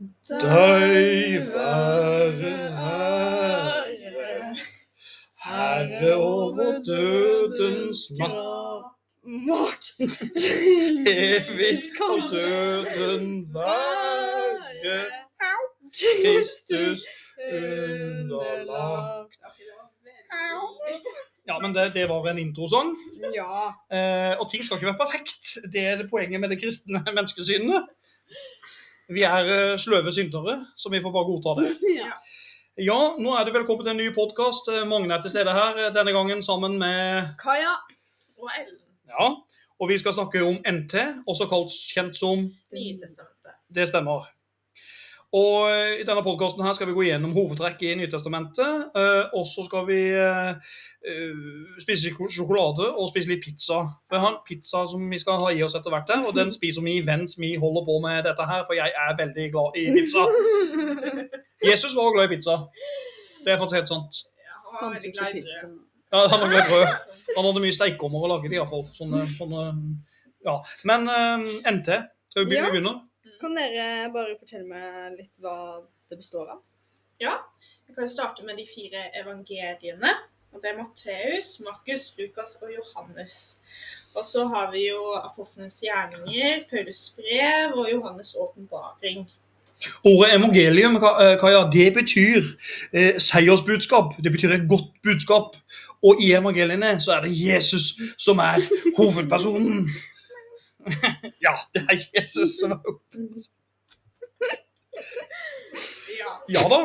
Deg være ære, Herre over dødens makt. Evig skal døden være Kristus underlagt. Ja, men det, det var en introsang. Ja. Eh, og ting skal ikke være perfekt. Det er det poenget med det kristne menneskesynet. Vi er eh, sløve syndere, så vi får bare godta det. ja. Ja, nå er det velkommen til en ny podkast. Magne er til stede her eh, denne gangen sammen med Kaja. og Ellen. Ja. Og vi skal snakke om NT, også kalt kjent som Nye testamentet. Det stemmer. Og I denne podkasten her skal vi gå gjennom hovedtrekk i Nytestamentet. eh, og så skal vi eh, eh, spise sjok- sjokolade og spise litt pizza. For jeg har en pizza som vi skal ha i oss etter hvert, og den spiser vi mens vi holder på med dette her, for jeg er veldig glad i pizza. Jesus var glad i pizza. Det er faktisk helt sant. Ja, han var veldig glad i brød. Ja, han var glad i brød. Han hadde mye steikeommer å lage, i hvert fall. Sånne, sånne, ja. Men eh, NT, skal vi Ja. Kan dere bare fortelle meg litt hva det består av? Ja, vi kan starte med de fire evangeliene. Og det er Matteus, Markus, Lukas og Johannes. Og så har vi jo apostlenes gjerninger, Paulus brev og Johannes' åpenbaring. Ordet evangelium eh, Kaja, det betyr eh, seiersbudskap. Det betyr et godt budskap. Og i evangeliene så er det Jesus som er hovedpersonen. Ja, det er Jesus som er åpnet Ja. Ja da.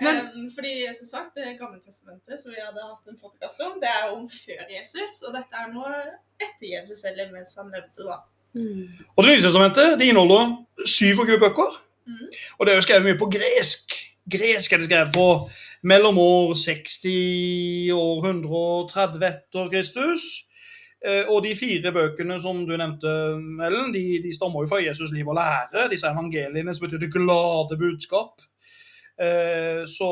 Men- um, fordi som sagt, det gamle testamentet som vi hadde hatt en podcast om, det er om før Jesus. Og dette er nå etter Jesus, eller mens han levde, da. Og Det nye testamentet det inneholder 27 bøker. Mm. Og det er jo skrevet mye på gresk. Gresk er det skrevet på mellom år 60 og 130 etter Kristus. Eh, Og de fire bøkene som du nevnte, Ellen, de, de stammer jo fra Jesus liv og lære. Disse evangeliene som betyr det glade budskap. Eh, Så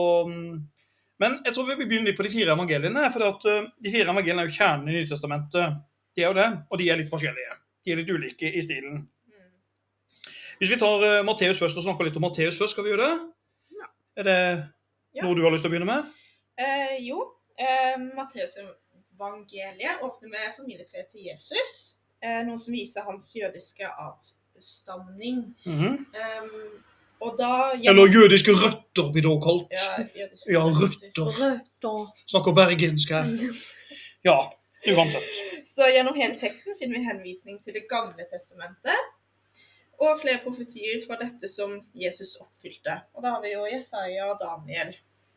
Men jeg tror vi begynner litt på de fire evangeliene. For eh, de fire evangeliene er jo kjernen i Nytestamentet. De er jo det, og de er litt forskjellige. De er litt ulike i stilen. Mm. Hvis vi tar Matteus først og snakker litt om Matteus først, skal vi gjøre det? Ja. Er det noe du har lyst til å begynne med? Eh, jo, eh, Matteus evangeliet åpner med familietreet til Jesus. Eh, noe som viser hans jødiske avstamning. Mm -hmm. um, og da Eller jødiske røtter, blir det også kalt. Ja, jødiske Ja, røtter. røtter. Snakker bergensk her. Ja, uansett. Så gjennom hele teksten finner vi henvisning til Det gamle testamentet. Og flere profetier fra dette som Jesus oppfylte. Og da har vi jo Jesaja og Daniel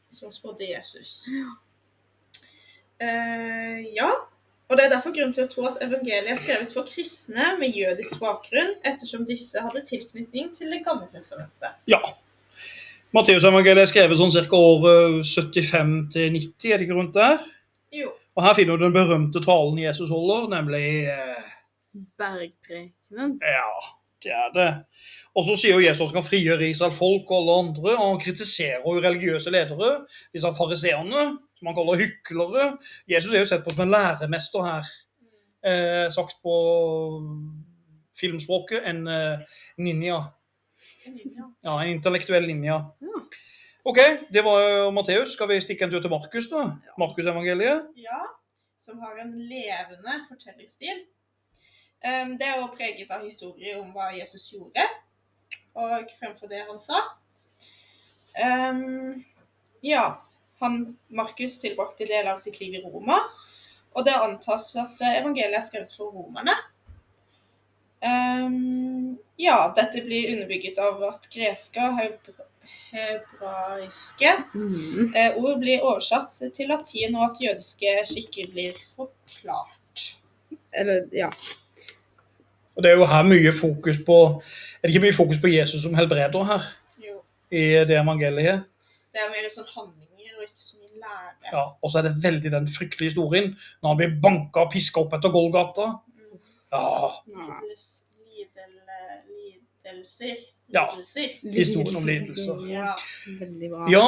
som spådde Jesus. Eh, ja, og det er derfor grunn til å tro at evangeliet er skrevet for kristne med jødisk bakgrunn, ettersom disse hadde tilknytning til Det gamle testamentet. Ja. Matteusevangeliet er skrevet sånn ca. år eh, 75 til 90, er det ikke rundt der? Jo. Og her finner du den berømte talen Jesus holder, nemlig eh, Bergprekenen. Ja, det er det. Og så sier jo Jesus at han kan frigjøre Israel folk og alle andre, og han kritiserer jo religiøse ledere, disse fariseerne, som han kaller hyklere. Jesus er jo sett på som en læremester her, eh, sagt på filmspråket, en eh, ninja. Ja, en intellektuell ninja. OK, det var jo Matteus. Skal vi stikke en tur til Markus, da? Markusevangeliet. Ja, som har en levende fortellerstil. Um, det er jo preget av historier om hva Jesus gjorde, og fremfor det han sa. Um, ja, han, Markus tilbrakte deler av sitt liv i Roma, og det antas at eh, evangeliet er skrevet for romerne. Um, ja, dette blir underbygget av at greske og hebra hebraiske Mm. Eh, ord blir oversatt til latin, og at jødiske skikker blir forklart. Eller, ja. Og det er jo her mye fokus på Er det ikke mye fokus på Jesus som helbreder her, Jo. i det evangeliet? Det er mer sånn handlinger og ikke så mye lære. Ja, og så er det veldig den fryktelige historien når han blir banka og piska opp etter Golgata. Mm. Ja, Lidels, lidel, lidelser. Ja. Historien om lidelser. Ja. Veldig bra. ja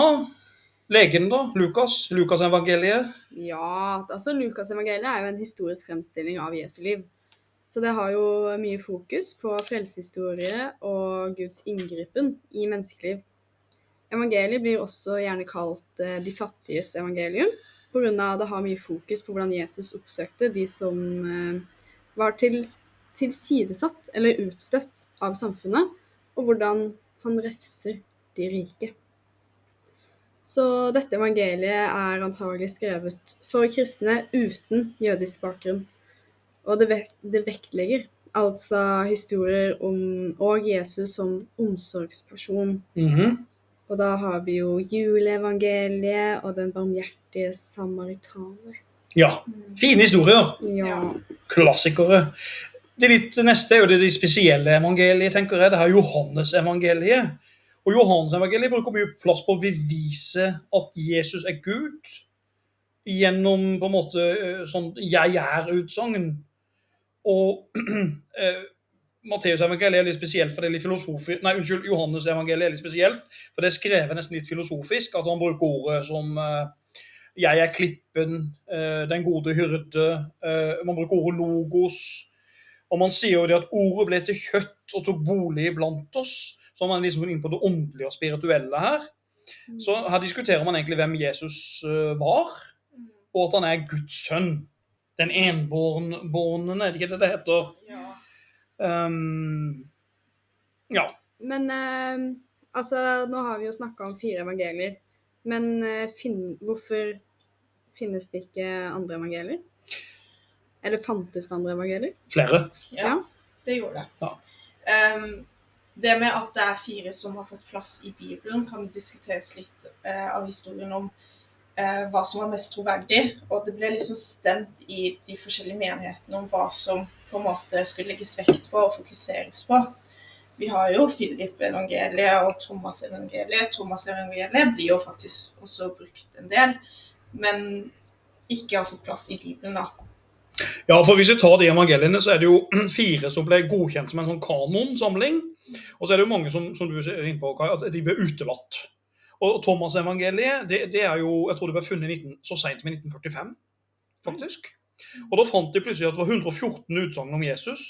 legen da, Lukas, Lukas evangeliet. Ja, altså Lukas evangeliet er jo en historisk fremstilling av Jesu liv. Så det har jo mye fokus på frelsehistorie og Guds inngripen i menneskeliv. Evangeliet blir også gjerne kalt eh, de fattiges evangelium, pga. det har mye fokus på hvordan Jesus oppsøkte de som eh, var til, tilsidesatt eller utstøtt av samfunnet, og hvordan han refser de rike. Så dette evangeliet er antagelig skrevet for kristne uten jødisk bakgrunn. Og det, vek det vektlegger altså historier om og Jesus som omsorgsperson. Mhm. Og da har vi jo juleevangeliet og den barmhjertige samaritaner. Ja. Fine historier. Ja. Klassikere. Det litt neste er jo det de spesielle evangeliet, tenker jeg. Det her Johannes-evangeliet. Og Johannes-evangeliet bruker mye plass på å bevise at Jesus er Gud gjennom på en måte eh, sånn 'jeg er'-utsagn. Og eh, Matteus-evangeliet er litt spesielt, for det er litt filosofisk Nei, unnskyld, Johannes-evangeliet er litt spesielt, for det er skrevet nesten litt filosofisk. At han bruker ordet som eh, 'jeg er klippen', eh, 'den gode hyrde'. eh, Man bruker ordet 'logos'. Og man sier jo det at ordet ble til kjøtt og tok bolig iblant oss. Så er man liksom inn på det åndelige og spirituelle her. Så her diskuterer man egentlig hvem Jesus var, og at han er Guds sønn. Den enbårne, er det ikke det det heter? Ja. Ehm, ja. Men eh, altså, nå har vi jo snakka om fire evangelier. Men eh, fin hvorfor finnes det ikke andre evangelier? Eller fantes det andre evangelier? Flere. ja, Ja. det gjorde det. Ja. Um, det med at det er fire som har fått plass i Bibelen, kan det diskuteres litt uh, av historien om uh, hva som var mest troverdig. Og det ble liksom stemt i de forskjellige menighetene om hva som på en måte skulle legges vekt på og fokuseres på. Vi har jo Philip-evangeliet og Thomas-evangeliet. Thomas-evangeliet blir jo faktisk også brukt en del, men ikke har fått plass i Bibelen, da. Ja, for Hvis vi tar de evangeliene, så er det jo fire som ble godkjent som en sånn kanonsamling. Og så er det jo mange som, som du er inne på, at de ble utelatt. Og Thomas-evangeliet det, det er jo, jeg tror det ble funnet 19, så seint som i 1945, faktisk. Og da fant de plutselig at det var 114 utsagn om Jesus.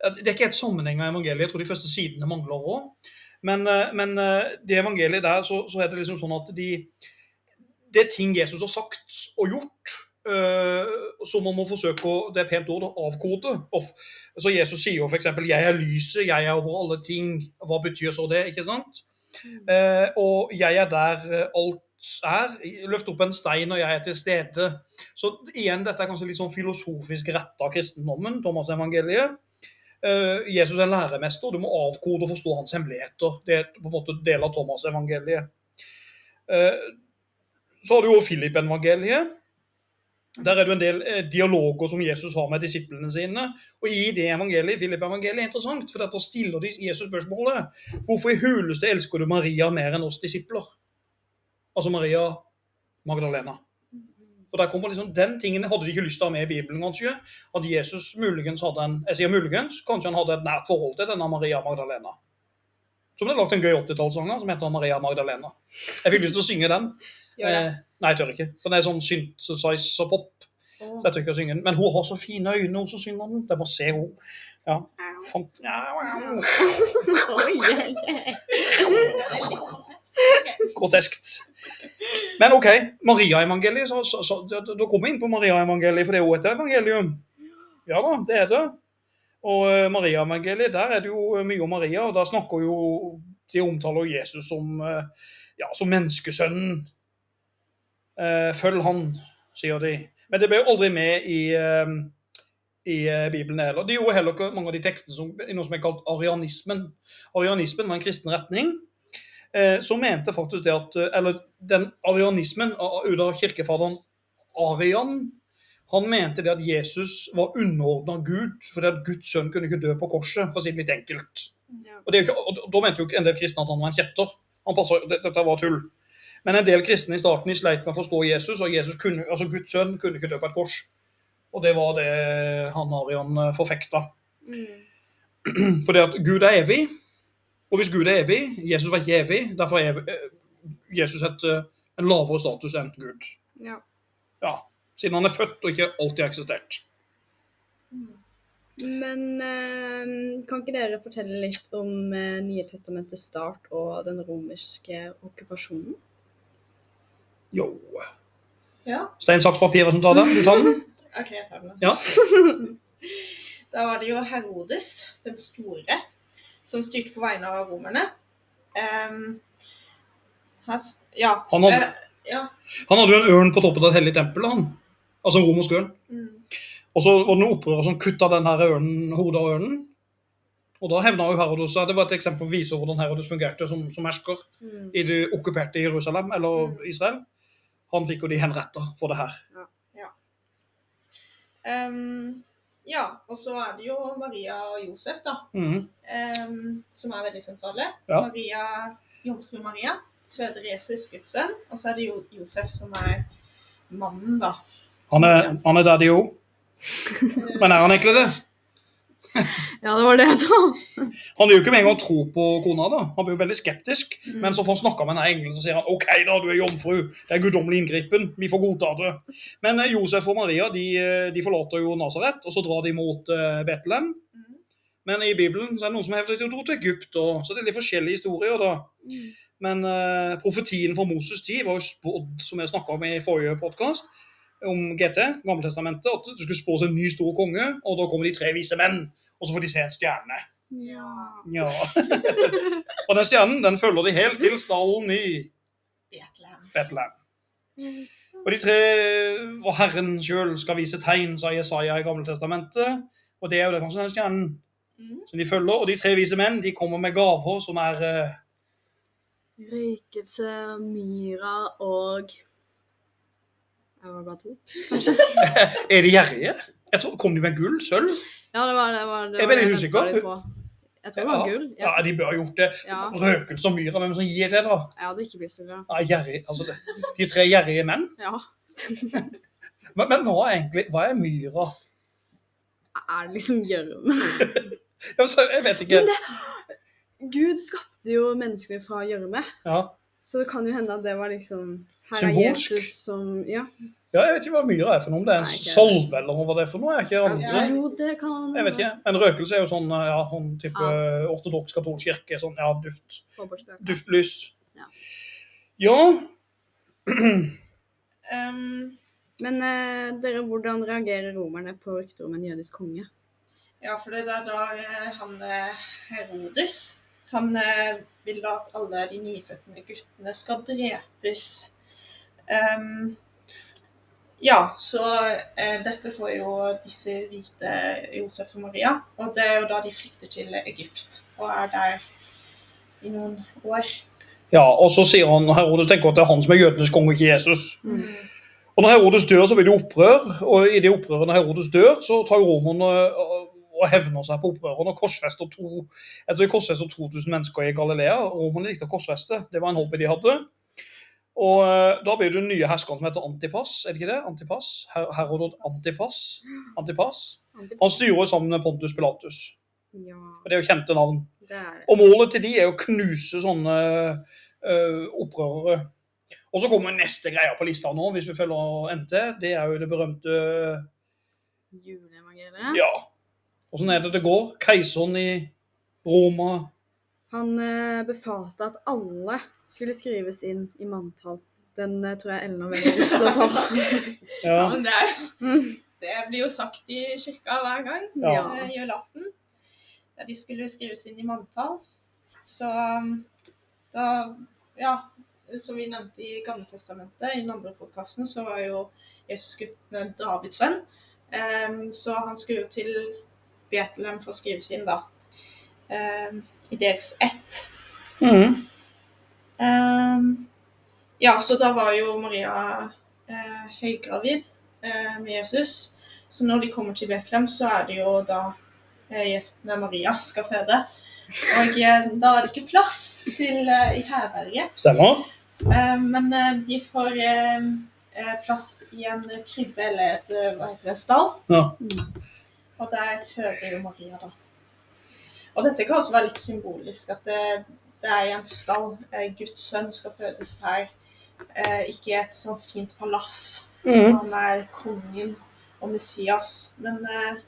Det er ikke helt sammenheng av evangeliet, jeg tror de første sidene mangler òg. Men, eh, men eh, det evangeliet der, så, så er det liksom sånn at de Det er ting Jesus har sagt og gjort. eh, som man må forsøke å det er pent ord, avkode. Og, så Jesus sier jo f.eks.: 'Jeg er lyset, jeg er over alle ting'. Hva betyr så det? ikke sant? Eh, og 'jeg er der alt er'. Løft opp en stein, når jeg er til stede. Så igjen, dette er kanskje litt sånn filosofisk retta kristendommen, Thomas evangeliet. Uh, Jesus er læremester, du må avkode og forstå hans hemmeligheter. Det er på en måte del av Thomas evangeliet. Uh, så har du jo Philip-evangeliet. Der er det jo en del eh, dialoger som Jesus har med disiplene sine. Og i det evangeliet, Philip-evangeliet er interessant, for dette stiller de Jesus spørsmålet Hvorfor i huleste elsker du Maria mer enn oss disipler? Altså Maria Magdalena. Og der kommer liksom, Den tingen hadde de ikke lyst til å ha med i Bibelen, kanskje. At Jesus muligens hadde en jeg sier muligens, kanskje han hadde et nært forhold til denne Maria Magdalena. Så ble det lagt en gøy 80-tallssang som heter Maria Magdalena. Jeg fikk lyst til å synge den. Gjør. Eh, nei, jeg tør ikke. For det er sånn synthesizer pop. Så jeg tør ikke å synge den. Men hun har så fine øyne, hun som synger den. Det er bare å se henne. Ja. Fant... Groteskt. Men OK, Maria-evangeliet. Så, da, kommer vi inn på Maria-evangeliet, for det er jo et evangelium. Ja da, det er det. Og Mariaevangeliet, Maria-evangeliet, der er det jo mye om Maria, og da snakker jo De omtaler Jesus som, eh, ja, som menneskesønnen. Eh, følg han, sier de. Men det ble jo aldri med i, eh, i eh, Bibelen heller. Det gjorde heller ikke mange av de tekstene som, noe som er kalt arianismen. Arianismen var en kristen retning eh, som mente faktisk det at eh, Eller den arianismen ut av kirkefaderen Arian han mente det at Jesus var underordna Gud, fordi at Guds sønn kunne ikke dø på korset, for å si det litt enkelt. Ja. Og, det og Da mente jo ikke en del kristne at han var en kjetter. Han passer, det, dette var tull. Men en del kristne i starten de sleit med å forstå Jesus, og Jesus kunne, altså Guds sønn kunne ikke dø på et kors. Og det var det han Arian eh, forfekta. Mm. Fordi at Gud er evig. Og hvis Gud er evig, Jesus var ikke evig, derfor er evig, eh, Jesus et, eh, en lavere status enn Gud. Ja. Ja, Siden han er født og ikke alltid har eksistert. Men eh, kan ikke dere fortelle litt om Nye testamentets start og den romerske okkupasjonen? Jo. Ja, Stein, saks, papir, hva som tar den? Du tar den? OK, jeg tar den. Ja. Da var det jo Herodes den store som styrte på vegne av romerne. Um, has, ja. Han hadde- uh, ja. Han hadde jo en ørn på toppen av et hellig tempel, han. Altså en romersk ørn. Mm. Og så var det noen opprørere som kutta den her ørnen, hodet av ørnen. Og da hevna jo Herodos Det var et eksempel på å vise hvordan Herodos fungerte som, som hersker Mm. i det okkuperte Jerusalem, eller Mm. Israel. Han fikk jo de henretta for det her. Ehm, ja, og så er det jo Maria og Josef, da, Mm. Um, som er veldig sentrale. Ja. Maria, Jomfru Maria føder Jesus, Guds sønn, og så er det jo Josef som er mannen, da. Han er, han er daddy òg. Men er han egentlig det? Ja, det var det, da. Han vil jo ikke med en gang tro på kona. da. Han blir jo veldig skeptisk. Mm. Men så får han snakka med denne engelen, så sier han OK, da, du er jomfru. Det er guddommelig inngripen. Vi får godta det. Men eh, Josef og Maria de, eh, de forlater jo Nasaret, og så drar de mot uh, Betlehem. Mm. Men i Bibelen så er det noen som hevder at de dro til Egypt, og, så det er litt forskjellige historier. da. Mm. Men uh, profetien fra Moses' tid var jo spådd, som jeg snakka om i forrige podkast, om GT, Gammeltestamentet, at det skulle spås en ny stor konge, og da kommer de tre vise menn, og så får de se en stjerne. Ja. Ja. og den stjernen den følger de helt til stallen i Betlehem. Betlehem. Og de tre og Herren sjøl skal vise tegn, sa Jesaja i Gammeltestamentet. Og det er jo det kanskje den stjernen mm. som de følger. Og de tre vise menn de kommer med gaver som er uh... Røykelse, myra og Jeg var bare to. Er de gjerrige? Jeg tror, Kom de med gull? Sølv? Ja, det var det. Var, det Jeg er veldig usikker. Jeg tror det var gull. Ja, Ja. de bør ha gjort det. Ja. Røkelse og myra, hvem som gir det, da? Jeg hadde ikke blitt så glad. Ja, gjerrig. Altså, det. De tre gjerrige menn? Ja. Men, men hva egentlig Hva er myra? Er det liksom gjørme? Jeg vet ikke. Men det Gud skapte jo menneskene fra gjørme, Ja. så det kan jo hende at det var liksom Her er Symbolsk. Jesus som Ja. ja, jeg vet ikke hva myra er for noe. Om det er en Nei, ikke salve eller hva det er for noe? Jeg, ikke. Ja, Jo, det kan jeg vet ikke. En røkelse er jo sånn ja, sånn type ortodoks katolsk kirke. Sånn ja, duft, duftlys. Ja. Ja. Um, Men eh, dere, hvordan reagerer romerne på rykter om en jødisk konge? ja, for det er da eh, han eh, Herodes Han eh, vil da at alle de nyfødte guttene skal drepes. Ehm, ja, så eh, dette får jo disse hvite Josef og Maria. Og det er jo da de flykter til Egypt og er der i noen år. ja, og så sier han Herodes tenker at det er han som er jødenes konge, ikke Jesus. Mm. Og når Herodes dør, så blir det opprør. Og i det opprøret når Herodes dør, så tar romerne og- og hevner seg på opprørerne og korsfester to etter korsfester 2000 mennesker i Galilea. Romerne likte å korsfeste. Det var en hobby de hadde. Og eh, da blir det den nye herskeren som heter Antipas. Er det ikke det? Antipas? Her Herodot Antipas. Antipas. Han styrer sammen med Pontus Pilatus. Ja, Og Det er jo kjente navn. det er det. Og målet til de er å knuse sånne uh, opprørere. Og så kommer neste greia på lista nå, hvis vi følger NT. Det er jo det berømte Juleevangeliet. Ja. Åssen er det det går? Keiseren i Roma Han eh, befalte at alle skulle skrives inn i manntall. Den eh, tror jeg Ellen har veldig lyst til å ta. Ja, Ja. men det, er, Mm. det blir jo sagt i kirka hver gang. Ja. Eh, julaften. Ja, de skulle skrives inn i manntall. Så um, da Ja, som vi nevnte i Gammeltestamentet, i den andre podkasten, så var jo Jesus gutten Davids sønn. Em, så han skulle jo til Betlehem for å skrives inn, da. Um, I deres ett. Mhm. Em, ja, så da var jo Maria eh, høygravid eh, med Jesus. Så når de kommer til Betlehem, så er det jo da eh, Jesus, nei, Maria skal føde. Og eh, da er det ikke plass til eh, i herberget. Stemmer. Eh, men eh, de får plass i en krybbe eller et hva heter det, stall. Ja. Og der føder jo Maria, da. Og dette kan også være litt symbolisk, at det, er i en stall. Eh, Guds sønn skal fødes her. Eh, ikke i et sånn fint palass. Mm. Han er kongen og Messias. Men eh,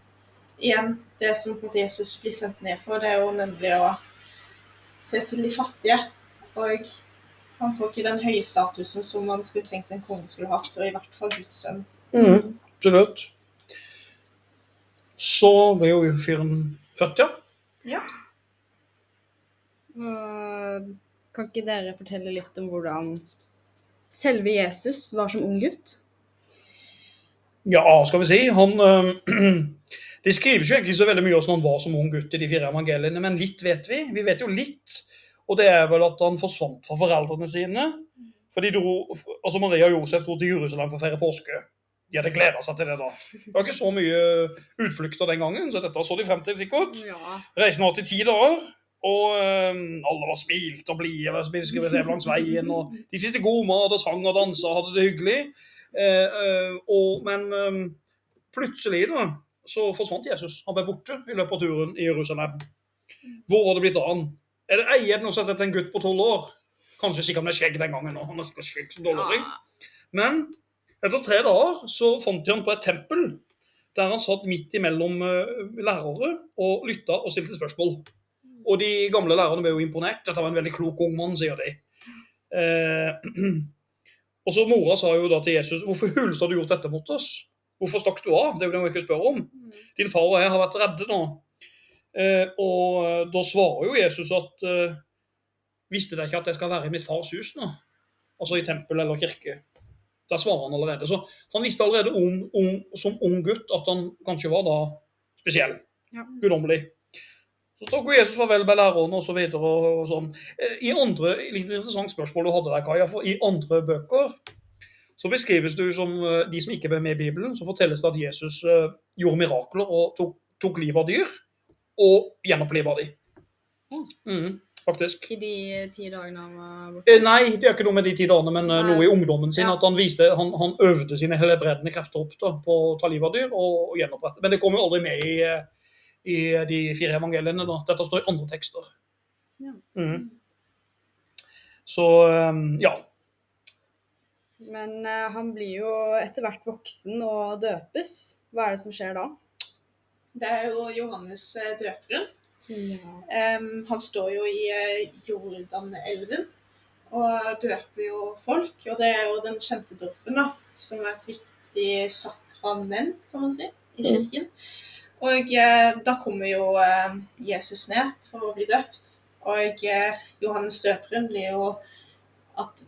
igjen, det som på en måte Jesus blir sendt ned for, det er jo nemlig å se til de fattige. Og han får ikke den høye statusen som man skulle tenkt en konge skulle hatt, og i hvert fall Guds sønn. Mm, absolutt. Så ble jo fyren født, ja. Og kan ikke dere fortelle litt om hvordan selve Jesus var som ung gutt? Ja, skal vi si. Han øh, Det skrives jo egentlig så veldig mye om hvordan han var som ung gutt i de fire evangeliene, men litt vet vi. Vi vet jo litt. Og det er vel at han forsvant fra foreldrene sine. For de dro, altså Maria og Josef dro til Jerusalem for å feire påske. De hadde gleda seg til det da. Det var ikke så mye utflukter den gangen, så dette så de frem til sikkert. Ja. Reisen var til ti dager. Og øhm, alle var smilte og blide spiste langs veien. og De spiste god mat og sang og dansa og hadde det hyggelig. Eh, øh, og, men øhm, plutselig da, så forsvant Jesus. Han ble borte i løpet av turen i Jerusalem. Hvor var det blitt av han? Er det eier noe som heter en gutt på tolv år? Kanskje sikkert med skjegg den gangen. Han er sikkert skjegg som dårlig. Men etter tre dager så fant de han på et tempel der han satt midt imellom eh, lærere og lytta og stilte spørsmål. Og de gamle lærerne ble jo imponert. Dette var en veldig klok ung mann, sier de. Eh, og så Mora sa jo da til Jesus hvorfor hulest har du gjort dette mot oss? Hvorfor stakk du av? Det er jo det hun ikke spør om. Din far og jeg har vært redde nå. Eh, og da svarer jo Jesus at eh, Visste dere ikke at jeg skal være i mitt fars hus nå? Altså i tempel eller kirke. Der svarer han allerede. Så han visste allerede om, om, som ung gutt at han kanskje var da spesiell. Ja. Guddommelig. Så tok jo Jesus farvel med lærerne og så videre og, og sånn. Eh, I andre, litt interessant spørsmål du hadde der, Kaja, for i andre bøker så beskrives du som eh, de som ikke ble med i Bibelen, så fortelles det at Jesus eh, gjorde mirakler og tok, tok livet av dyr, og gjenoppliva de. Mm, faktisk. I de ti dagene han var borte? Nei, det er ikke noe med de ti dagene, men Nei. noe i ungdommen sin. Ja. At han viste, han, han øvde sine helbredende krefter opp da, på å ta livet av dyr og, og gjenopprette. Men det kommer jo aldri med i, i de fire evangeliene. da. Dette står i andre tekster. Ja. Mm. Så eh, ja. Men eh, han blir jo etter hvert voksen og døpes. Hva er det som skjer da? Det er jo Johannes eh, døperen. Ja. Um, han står jo i eh, Jordanelven og døper jo folk. Og det er jo den kjente dåpen, da, som er et viktig sakrament, kan man si, i kirken. Og eh, da kommer jo eh, Jesus ned for å bli døpt. Og eh, Johannes døperen blir jo at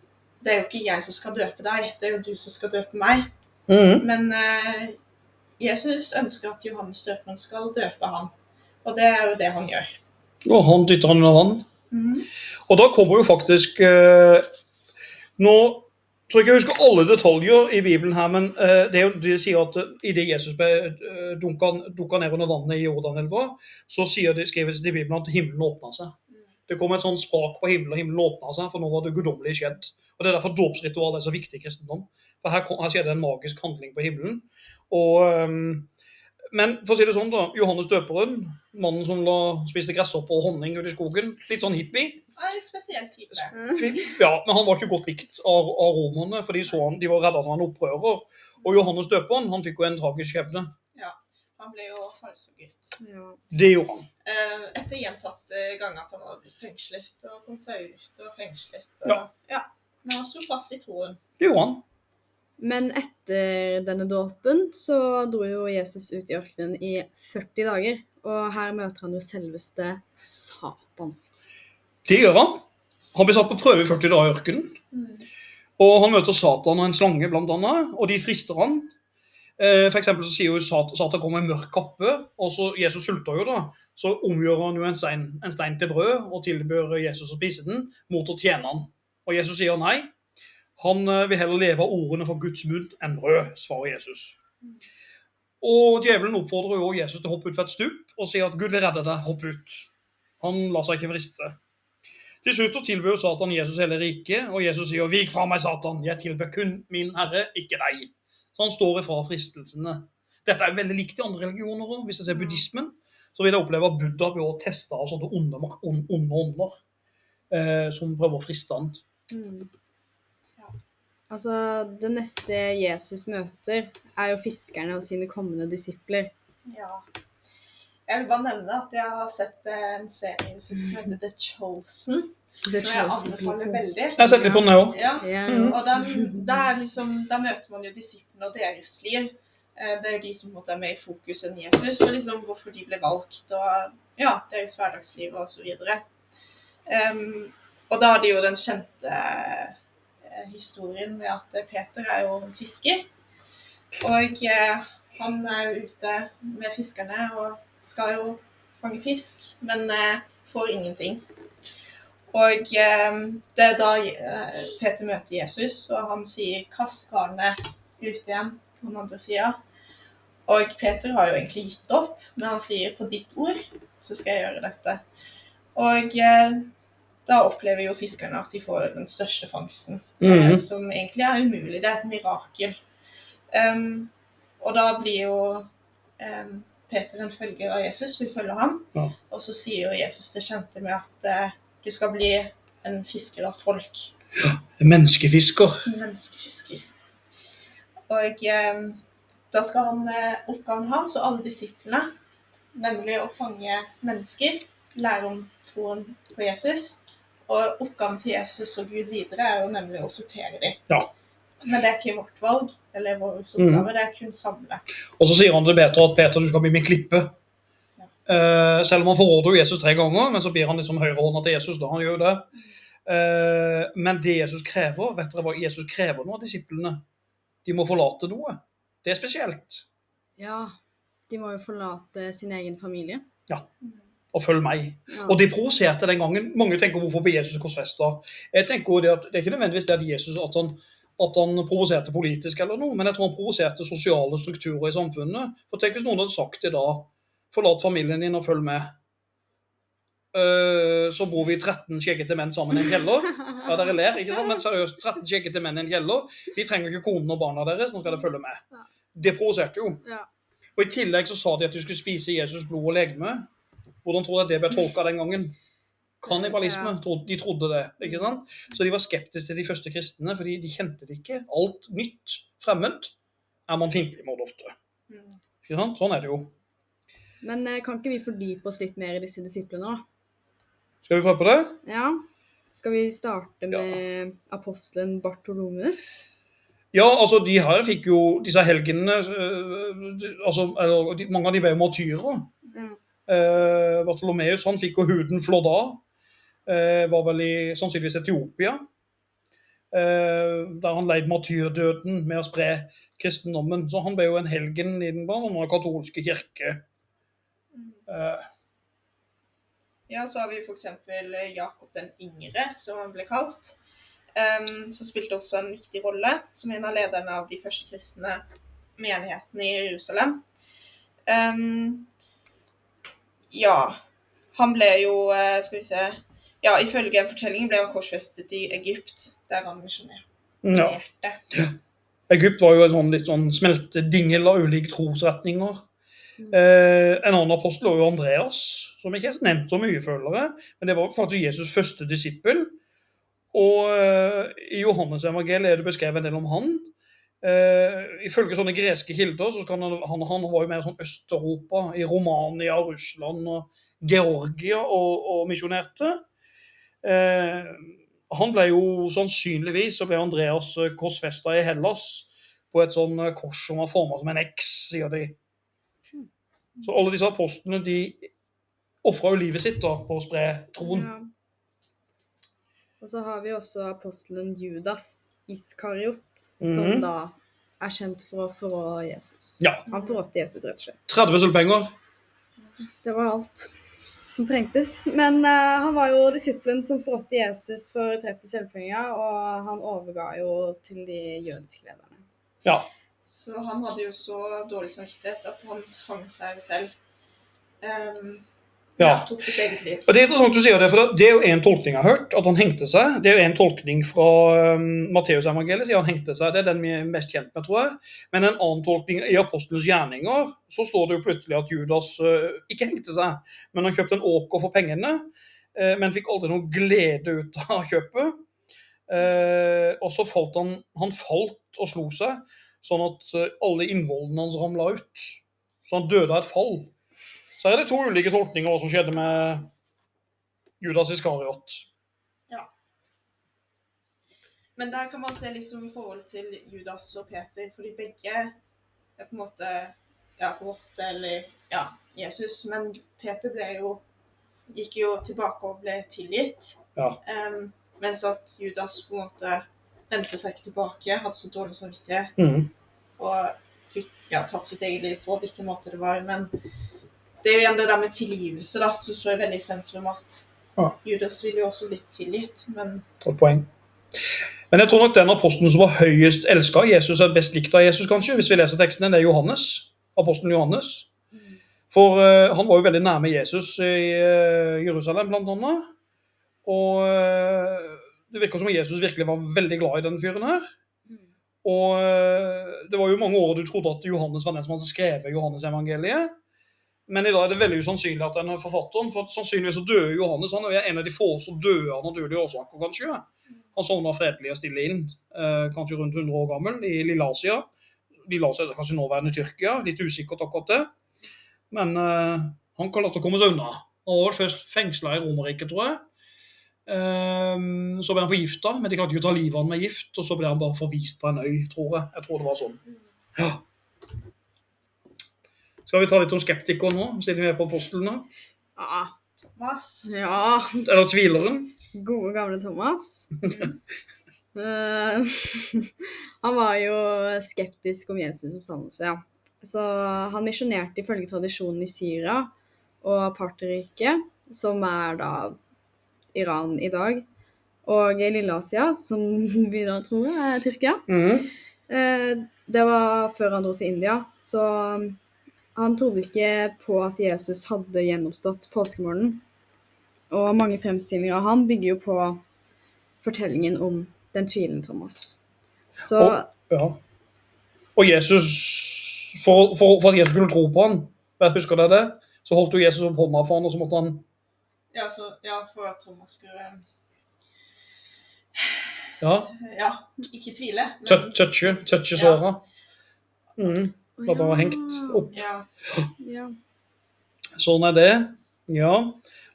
det er jo ikke jeg som skal døpe deg, det er jo du som skal døpe meg. Mm. Men Jesus ønsker at Johannes døperen skal døpe ham. Og det er jo det han gjør. Og han dytter han under vann. Mm. Og da kommer jo faktisk Nå tror ikke jeg husker alle detaljer i Bibelen her, men eh, det, de sier at uh, idet Jesus ble dunka, dunka ned under vannet i Jordanelva, så sier de, skrives det i Bibelen at himmelen åpna seg. Det kom et sånn sprak på himmelen, og himmelen åpna seg, for nå var det guddommelig skjedd. Og Det er derfor dåpsritualet er så viktig i kristendom. For her, her skjedde en magisk handling på himmelen. Og, men for å si det sånn, da. Johannes døperen, mannen som la, spiste gresshopper og honning ute i skogen. Litt sånn hippie. Ja, En spesiell type. Ja, men han var ikke godt likt av, av romerne, for de, så han, de var redde at han var opprører. Og Johannes døperen han fikk jo en tragisk skjebne. Han ble jo halshugget. Ja. Det gjorde han. Eh, etter gjentatte ganger at han hadde blitt fengslet og kommet seg ut og fengslet. Og, Ja. ja. Men han sto fast i troen. Det gjorde han. Men etter denne dåpen så dro jo Jesus ut i ørkenen i 40 dager. Og her møter han jo selveste Satan. Det gjør han. Han blir satt på prøve i 40 dager i ørkenen. Og han møter Satan og en slange, annet, og de frister han. Eh, for så sier jo Satan, Satan kommer med mørk kappe, og så Jesus sulter jo da. Så omgjør han jo en stein, en stein til brød og tilbyr Jesus å spise den mot å tjene han. Og Jesus sier nei. Han eh, vil heller leve av ordene fra Guds munn enn brød, svarer Jesus. Og djevelen oppfordrer jo Jesus til å hoppe ut fra et stup og sier at Gud vil redde deg, hopp ut. Han lar seg ikke friste. Til slutt så tilbyr Satan Jesus hele riket, og Jesus sier 'Vik fra meg, Satan, jeg tilbød kun min Herre, ikke deg'. Så han står ifra fristelsene. Dette er veldig likt i andre religioner òg. Hvis jeg ser buddhismen, så vil jeg oppleve at Buddha blir også testa av sånne onde, mak- on- onde ånder eh, som prøver å friste han. Mm. Ja. Altså, det neste Jesus møter, er jo fiskerne og sine kommende disipler. Ja. Jeg vil bare nevne at jeg har sett eh, en serie som heter The Chosen, The som jeg anbefaler veldig. Jeg har sett litt på den, jeg òg. Ja, Ja, Mm. og den, der, liksom, der møter man jo disiplene og deres liv. Eh, Det er de som på en måte er mer i fokus enn Jesus, og liksom hvorfor de ble valgt, og ja, deres hverdagsliv og så videre. Um, og da har de jo den kjente eh, historien med at Peter er jo en fisker. Og eh, han er jo ute med fiskerne og skal jo fange fisk, men eh, får ingenting. Og eh, det er da eh, Peter møter Jesus, og han sier 'kast garnet ut igjen' på den andre sida. Og Peter har jo egentlig gitt opp, men han sier 'på ditt ord så skal jeg gjøre dette'. Og da opplever jo fiskerne at de får den største fangsten, Mhm. som egentlig er umulig. Det er et mirakel. Um, og da blir jo um, Peter en følger av Jesus, vi følger ham. Ja. Og så sier jo Jesus det kjente med at eh, du skal bli en fisker av folk. Menneskefisker. Menneskefisker. Og eh, da skal han, eh, oppgaven hans og alle disiplene, nemlig å fange mennesker, lære om troen på Jesus. Og oppgaven til Jesus og Gud videre er jo nemlig å sortere dem. Ja. Men det er ikke vårt valg eller vår oppgave, det er kun samle. Og så sier han til Peter at Peter, du skal bli min klippe. Uh, selv om han forråder Jesus tre ganger, men så blir han liksom høyrehånda til Jesus. da han gjør det. Uh, men det Jesus krever, vet dere hva Jesus krever nå av disiplene? De må forlate noe. Det er spesielt. Ja, de må jo forlate sin egen familie. Ja Og følg meg. Ja. Og det provoserte den gangen. Mange tenker hvorfor ble Jesus korsfesta? Jeg tenker det at det er ikke nødvendigvis det at Jesus at han, at han provoserte politisk, eller noe, men jeg tror han provoserte sosiale strukturer i samfunnet. For Tenk hvis noen hadde sagt det da. Forlat familien din og følg med. Uh, så bor vi 13 skjeggete menn sammen i en kjeller. Ja, dere ler, ikke sant? Men seriøst, 13 skjeggete menn i en kjeller. De trenger ikke konen og barna deres, nå skal dere følge med. Det provoserte jo. Ja. Og I tillegg så sa de at de skulle spise Jesus blod og legeme. Hvordan tror du det ble tolka den gangen? Kannibalisme. Ja. De trodde det. ikke sant? Så de var skeptiske til de første kristne, fordi de kjente det ikke. Alt nytt, fremmed, er man fiendtlig mot ofte. Mm. Ikke sant? Sånn er det jo. Men eh, kan ikke vi fordype oss litt mer i disse disiplene, da? Skal vi prøve på det? Ja. Skal vi starte med apostelen Bartolomus? Ja, altså de her fikk jo disse helgenene øh, altså, eller, Mange av de ble martyrer. Ja. Eh, Bartolomeus han fikk jo huden flådd av. Eh, var vel i sannsynligvis Etiopia. Eh, der han leid martyrdøden med å spre kristendommen. Så han ble jo en helgen i den katolske kirke. Eh, Ja, så har vi f.eks. Jakob den yngre, som han ble kalt. Um, som spilte også en viktig rolle som en av lederne av de første kristne menighetene i Jerusalem. Um, ja, han ble jo Skal vi se Ja, ifølge en fortelling ble han korsfestet i Egypt, der han misjonerte. ja. Egypt var jo en sånn litt sånn smeltedingel av ulike trosretninger. Eh, en annen apostel var jo Andreas, som ikke er nevnt så mye, følgere. Men det var faktisk Jesus' første disippel. Og eh, i Johannes evangeliet er det beskrevet en del om han. Eh, ifølge sånne greske kilder så kan han, han, han var jo mer sånn Øst-Europa, i Romania, Russland og Georgia og, og misjonerte. Eh, han ble jo sannsynligvis så ble Andreas eh, korsfesta i Hellas på et sånn eh, kors som var forma som en X, sier de. Så alle disse apostlene de ofra jo livet sitt da, på å spre troen. Ja. Og så har vi også apostelen Judas Iskariot, som Mhm. da er kjent for å forråde Jesus. Ja. Han forrådte Jesus, rett og slett. 30 sølvpenger. Det var alt som trengtes. Men uh, han var jo disippelen som forrådte Jesus for 30 sølvpenger, og han overga jo til de jødiske lederne. Ja. Så han hadde jo så dårlig samvittighet at han hang seg jo selv. Um, Ja. Tok sitt eget liv. Og Det er interessant du sier det, for det er jo en tolkning jeg har hørt, at han hengte seg. Det er jo en tolkning fra um, Matteusevangeliet, sier han hengte seg. Det er den vi er mest kjent med, tror jeg. Men en annen tolkning i Apostelens gjerninger, så står det jo plutselig at Judas uh, ikke hengte seg, men han kjøpte en åker for pengene, uh, men fikk aldri noen glede ut av kjøpet. Uh, og så falt han Han falt og slo seg, sånn at uh, alle innvollene hans ramla ut. Så han døde av et fall. Så er det to ulike tolkninger som skjedde med Judas Iskariot. Men der kan man se liksom i forhold til Judas og Peter, fordi begge er på en måte ja, forrådte eller ja, Jesus. Men Peter ble jo gikk jo tilbake og ble tilgitt. Ja. Um, mens at Judas på en måte vendte seg ikke tilbake, hadde så dårlig samvittighet Mm. og fikk ja, tatt sitt eget liv på hvilken måte det var. Men det er jo igjen det der med tilgivelse da, som står veldig i sentrum. At Ja. Judas ville jo også blitt tilgitt, men Godt poeng. Men jeg tror nok den apostelen som var høyest elska av Jesus, er best likt av Jesus, kanskje, hvis vi leser teksten, det er Johannes. Apostelen Johannes. For uh, han var jo veldig nærme Jesus i uh, Jerusalem, blant annet. Og uh, det virker som om Jesus virkelig var veldig glad i den fyren her. Og eh, det var jo mange år du trodde at Johannes var den som hadde skrevet Johannes-evangeliet. Men i dag er det veldig usannsynlig at den er forfatteren, for sannsynligvis så døde Johannes. Han er en av de få som døde av naturlige årsaker, kanskje. Han sovna fredelig og stille inn, eh, kanskje rundt 100 år gammel, i Lille Asia. Lille Asia er kanskje nåværende Tyrkia, litt usikkert akkurat det. Men eh, han klarte å komme seg unna. Han var først fengsla i Romerriket, tror jeg. Um, så ble han forgifta, men de klarte ikke å ta livet av han med gift. Og så ble han bare forvist på en øy, tror jeg. Jeg tror det var sånn. Ja. Skal vi ta litt om skeptikeren nå, siden vi er på apostlene? Ja. Thomas ja. Eller tvileren? Gode, gamle Thomas. Eh, han var jo skeptisk om Jesus' oppstandelse, ja. Så han misjonerte ifølge tradisjonen i Syria og Parterriket, som er da Iran i dag, og i Lilleasia, som vi da tror er Tyrkia. Mm. Eh, Det var før han dro til India, så han trodde ikke på at Jesus hadde gjennomstått påskemorgenen. Og mange fremstillinger av han bygger jo på fortellingen om den tvilende Thomas. Så Og- Ja. Og Jesus, for, for, for at Jesus kunne tro på han, jeg husker dere det, så holdt jo Jesus opp hånda for han, og så måtte han Ja, så, ja for at Thomas skulle ja, Ja, ikke tvile. men- touche, touche Ja. såra. Mhm. At han var hengt opp. Ja. Ja. Sånn er det. Ja.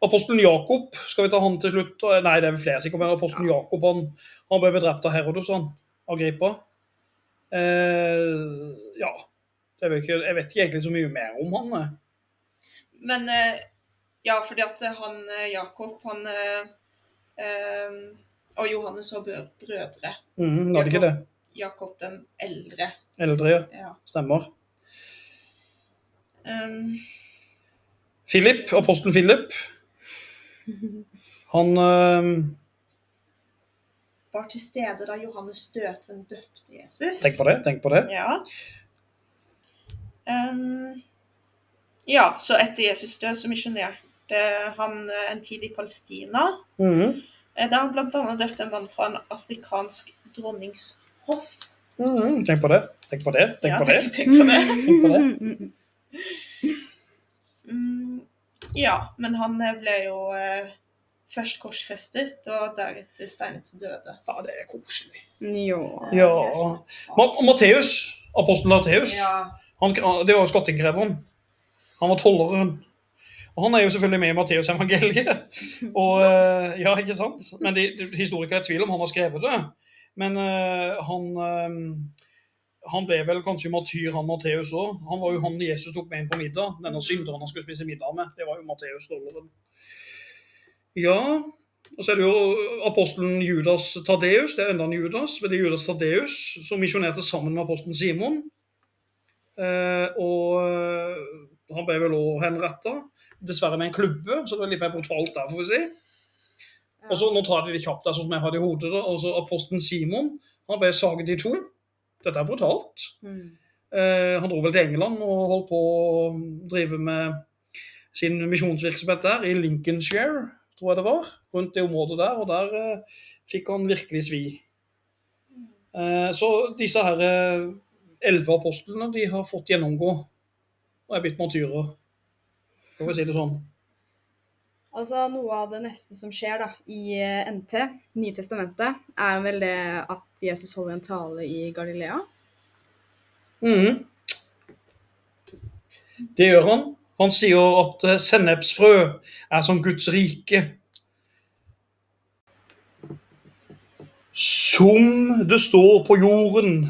Apostelen Jakob, skal vi ta han til slutt? Nei, det er vel flere sikkert, men apostelen Jakob han, han ble drept av Herodos, han. Agrippa. Eh, ja. Jeg vet, ikke, jeg vet ikke egentlig så mye mer om han. jeg. Men eh, ja, fordi at han eh, Jakob, han eh, eh, og Johannes var brødre. Mm, det ikke det? Jakob den eldre. Eldre, ja. Ja. Stemmer. Um, Philip, apostelen Philip, han eh, var til stede da Johannes døperen døpte Jesus. Tenk på det. tenk på det. Ja. Um, ja, så etter Jesus død så misjonerte han eh, en tid i Palestina. Mm Der han bl.a. døpte en mann fra en afrikansk dronningshoff. Mhm, Tenk på det. Tenk på det. Tenk ja, på det. tenk, tenk på det. Tenk på det. Mm, ja, men han eh, ble jo eh, først korsfestet, og deretter steinet til døde. Ja, det er koselig. Ja. Ja. Ma Matteus, apostelen Matteus, Ja. han, det var jo skatteinnkreveren. Han var tolleren. Og han er jo selvfølgelig med i Matteus evangeliet. Og, eh, ja, ikke sant? Men de, de, historikere er i tvil om han har skrevet det. Men uh, han, uh, han ble vel kanskje matyr, han Matteus òg. Han var jo han Jesus tok med inn på middag. Denne synderen han skulle spise middag med. Det var jo Matteus tolleren. Ja, og så er det jo apostelen Judas Tadeus. Det er enda en Judas, men det er Judas Tadeus som misjonerte sammen med apostelen Simon. Eh, og han ble vel òg henretta. Dessverre med en klubbe, så det var litt mer brutalt der, får vi si. Og så, Nå tar jeg det kjapt, sånn som jeg hadde i hodet. og altså Apostelen Simon han ble saget i to. Dette er brutalt. Mm. Eh, han dro vel til England og holdt på å drive med sin misjonsvirksomhet der, i Lincolnshire, tror jeg det var. Rundt det området der. Og der eh, fikk han virkelig svi. Eh, så disse her eh, elleve apostlene de har fått gjennomgå og er blitt martyrer. Skal vi si det sånn. Altså, Noe av det neste som skjer da, i eh, NT, Nye testamentet, er vel det at Jesus holder en tale i Galilea. Mhm. Det gjør han. Han sier at eh, sennepsfrø er som Guds rike. Som det står på jorden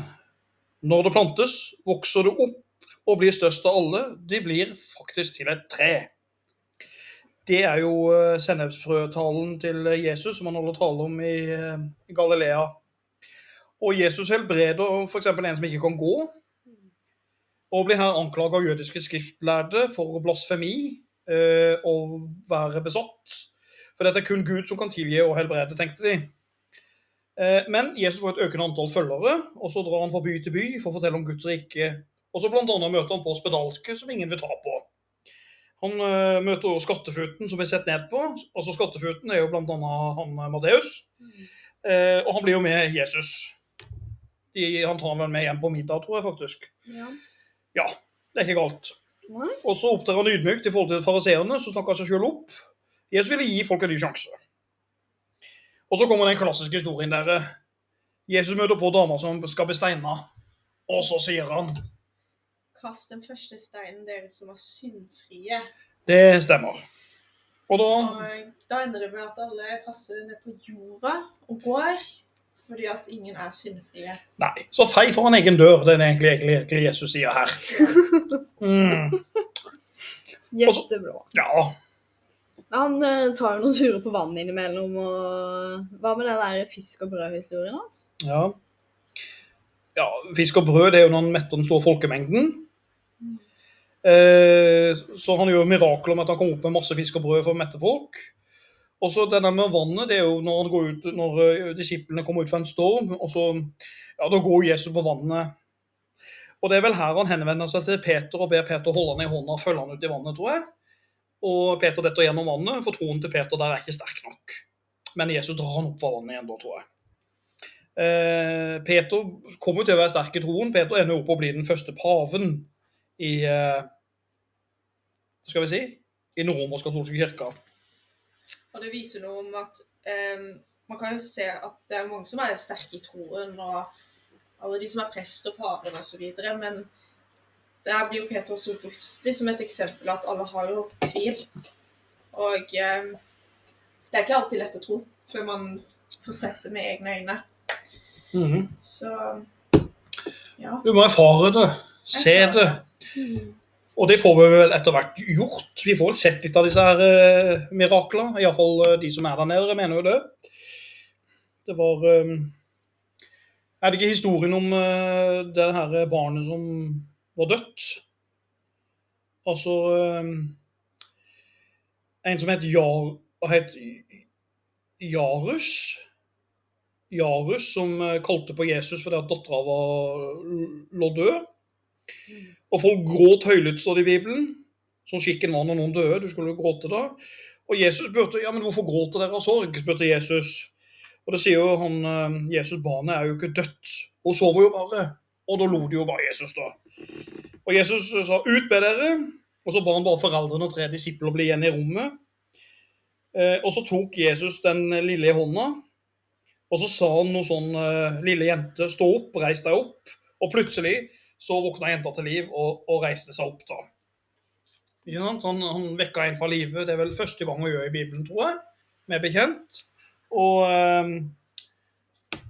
når det plantes, vokser det opp og blir størst av alle. De blir faktisk til et tre. Det er jo eh, sennepsfrøtalen til Jesus som han holder tale om i eh, Galilea. Og Jesus helbreder f.eks. en som ikke kan gå, og blir her anklaget av jødiske skriftlærde for blasfemi eh, og være besatt. For dette er kun Gud som kan tilgi og helbrede, tenkte de. Men Jesus får et økende antall følgere, og så drar han fra by til by for å fortelle om Guds rike. Og så bl.a. møter han på spedalske som ingen vil ta på. Han uh, møter også skattefuten som blir sett ned på. Altså Skattefuten er jo bl.a. han eh, Matteus. Eh, og han blir jo med Jesus. De, han tar vel med hjem på middag, tror jeg faktisk. Ja. Ja, det er ikke galt. What? Og så opptrer han ydmykt i forhold til fariseerne, som snakker seg sjøl opp. Jesus ville gi folk en ny sjanse. Og så kommer den klassiske historien der Jesus møter på dama som skal bli steina, og så sier han Kast den første steinen, dere som er syndfrie. Det stemmer. Og da Og da ender det med at alle kaster det ned på jorda og går, fordi at ingen er syndfrie. Nei. Så fei foran egen dør. Det er egentlig, egentlig, egentlig Jesus sier her. Mm, Jettebra. ja. Han eh, tar jo noen turer på vannet innimellom. og Hva med den der fisk og brød-historien hans? ja. Ja, Fisk og brød det er jo når han metter den store folkemengden. Eh, så han gjør mirakler med at han kommer opp med masse fisk og brød for å mette folk. Og så det der med vannet, det er jo når, han går ut, når eh, disiplene kommer ut fra en storm, og så ja, da går Jesus på vannet. Og det er vel her han henvender seg til Peter og ber Peter holde han i hånda og følge han ut i vannet, tror jeg. Og Peter detter gjennom vannet, for troen til Peter der er ikke sterk nok. Men Jesus drar han opp av vannet igjen da, tror jeg. Eh, Peter kommer til å være sterk i troen. Peter ender opp å bli den første paven i hva skal vi si, i den romersk-katolske kirka. Og det viser noe om at um, man kan jo se at det er mange som er sterke i troen, og alle de som er prest og paven osv., men der blir jo Peter også brukt liksom et eksempel at alle har jo tvil. Og um, det er ikke alltid lett å tro før man får sett det med egne øyne. Mhm. Så ja. Du må erfare det, se det. Og det får vi vel etter hvert gjort. Vi får vel sett litt av disse her eh, miraklene. Iallfall uh, de som er der nede, mener jo det. Det var eh, Er det ikke historien om eh, det her barnet som var dødt? Altså eh, En som het Jar... Het Jarus? Jarus som eh, kalte på Jesus fordi at dattera lå død. Og folk gråt høylytt, står det i Bibelen. Som skikken var når noen døde. Du skulle jo gråte da. Og Jesus spurte ja, men hvorfor gråter dere av sorg, spurte Jesus. Og det sier jo han eh, Jesus, barnet er jo ikke dødt. Hun sover jo bare. Og da lo de jo bare Jesus, da. Og Jesus sa ut med dere. Og så ba han bare foreldrene og tre disipler bli igjen i rommet. Eh, og så tok Jesus den lille i hånda, og så sa han noe sånn eh, Lille jente, stå opp, reis deg opp. Og plutselig så våkna jenta til liv og, og reiste seg opp da. Han, han vekka en fra livet. Det er vel første gang å gjøre i Bibelen, tror jeg. Med bekjent. Og um,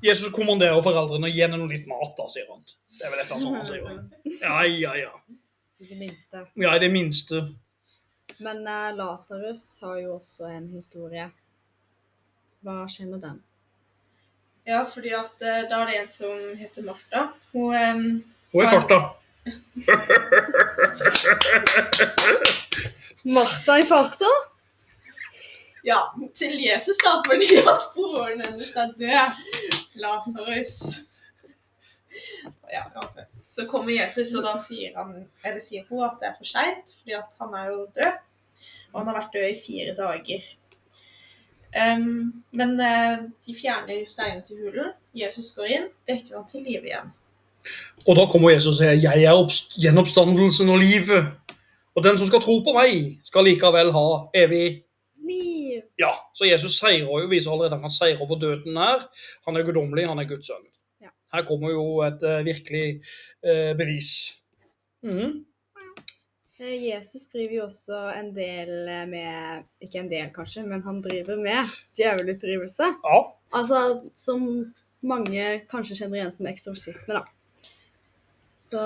Jesus kommanderer foreldrene å gi henne noe litt mat, da, sier han. Det er vel et eller annet sånt han sier. Ja, ja, ja. I det minste. Ja, i det minste. Men uh, Lasarus har jo også en historie. Hva skjer med den? ja, fordi at uh, da er det en som heter Martha. Hun em, Er i farta. Martha i farta? Ja, til Jesus, da, fordi at broren hennes er død. Lasarus. Ja, uansett. Så kommer Jesus, og da sier, han, eller sier hun at det er for seint, fordi at han er jo død. Og han har vært død i fire dager. Um, men uh, de fjerner steinen til hulen. Jesus går inn, vekker han til live igjen. Og da kommer Jesus og sier, 'Jeg er gjenoppstandelsen og livet'. Og den som skal tro på meg, skal likevel ha evig Liv! Ja. Så Jesus seirer jo, viser allerede han kan seire over døden her. Han er guddommelig, han er Guds sønn. Ja. Her kommer jo et uh, virkelig uh, bevis. Eh, Jesus driver jo også en del med Ikke en del, kanskje, men han driver med djevelutdrivelse. Ja. Altså som mange kanskje kjenner igjen som eksorsisme, da. Så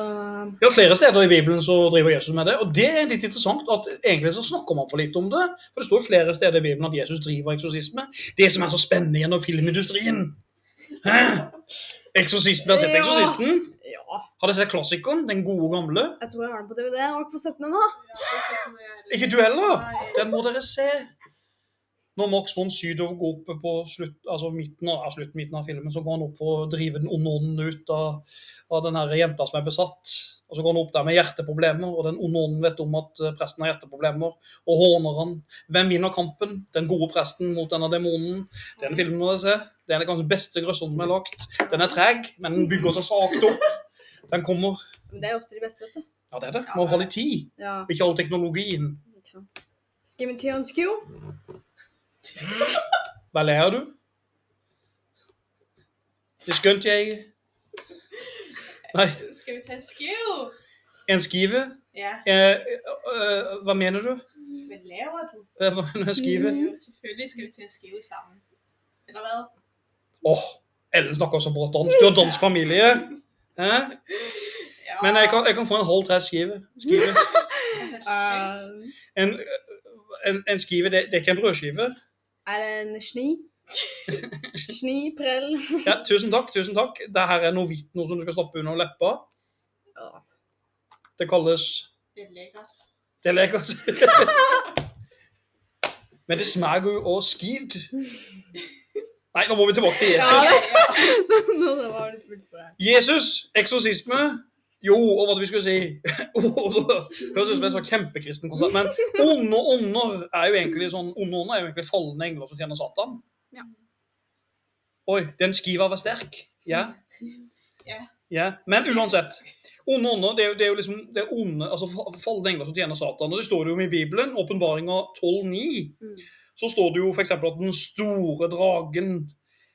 Ja, flere steder i Bibelen så driver Jesus med det, og det er litt interessant at egentlig så snakker man for lite om det. For det står jo flere steder i Bibelen at Jesus driver eksorsisme. Det som er så spennende gjennom filmindustrien. Hæ? Eksorsisten, har sett Ja. Eksorsisten? ja. Har dere sett klassikeren? Den gode gamle? Jeg tror jeg har den på DVD. Jeg har ikke fått sett den ennå. Ja, det det. Ikke du heller? Nei. Den må dere se. Når Max von Sydow går opp på slutt, altså midten av, slutt, midten av filmen, så går han opp for å drive den onde ånden ut av, av den her jenta som er besatt. Og så går han opp der med hjerteproblemer, og den onde ånden vet om at eh, presten har hjerteproblemer, og håner han. Hvem vinner kampen? Den gode presten mot denne demonen. Den filmen må dere se. Det er den kanskje beste grøsseren som er lagt. Den er treg, men den bygger seg sakte opp. Den kommer Men det er ofte de beste, vet du. Ja, det er det. Må ha litt tid. Ja, Ikke all teknologien. ikke sant. Skal Hva lærer du? Det skjønte jeg ikke. Nei, Skal vi ta en skive? en skive? Ja. Eh, eh, hva mener du? Hva laver du? Hva mener du skive? Jo, selvfølgelig skal vi ta en skive sammen. Eller hva? Åh, Ellen snakker så bra dansk. Du har dansk familie. Eh? Ja. Men jeg kan, jeg kan få en halv tre skive. skive. Uh, En, en, en skive, det, det er ikke en brødskive. Er det en sni? Sni, prell. Ja, tusen takk, tusen takk. Dette er noe hvitt, noe som du skal stoppe under leppa. Ja. Det kalles Det er lækkert. Det er lekkert. Men det smaker jo også skid. Nei, nå må vi tilbake til Jesus. Ja, det var litt. Jesus, eksorsisme. Jo, og hva vi skulle si oh, det Høres ut som en sånn kjempekristen konsert. Men onde ånder er jo egentlig sånn Onde ånder er jo egentlig falne engler som tjener Satan. Ja. Oi, den skiva var sterk. Ja. Yeah. ja. Men uansett. Onde ånder, det det er jo liksom det er onde, altså fa- falne engler som tjener Satan. Og det står det jo om i Bibelen, åpenbaringa 12,9. Mm. Så står det jo f.eks. at den store dragen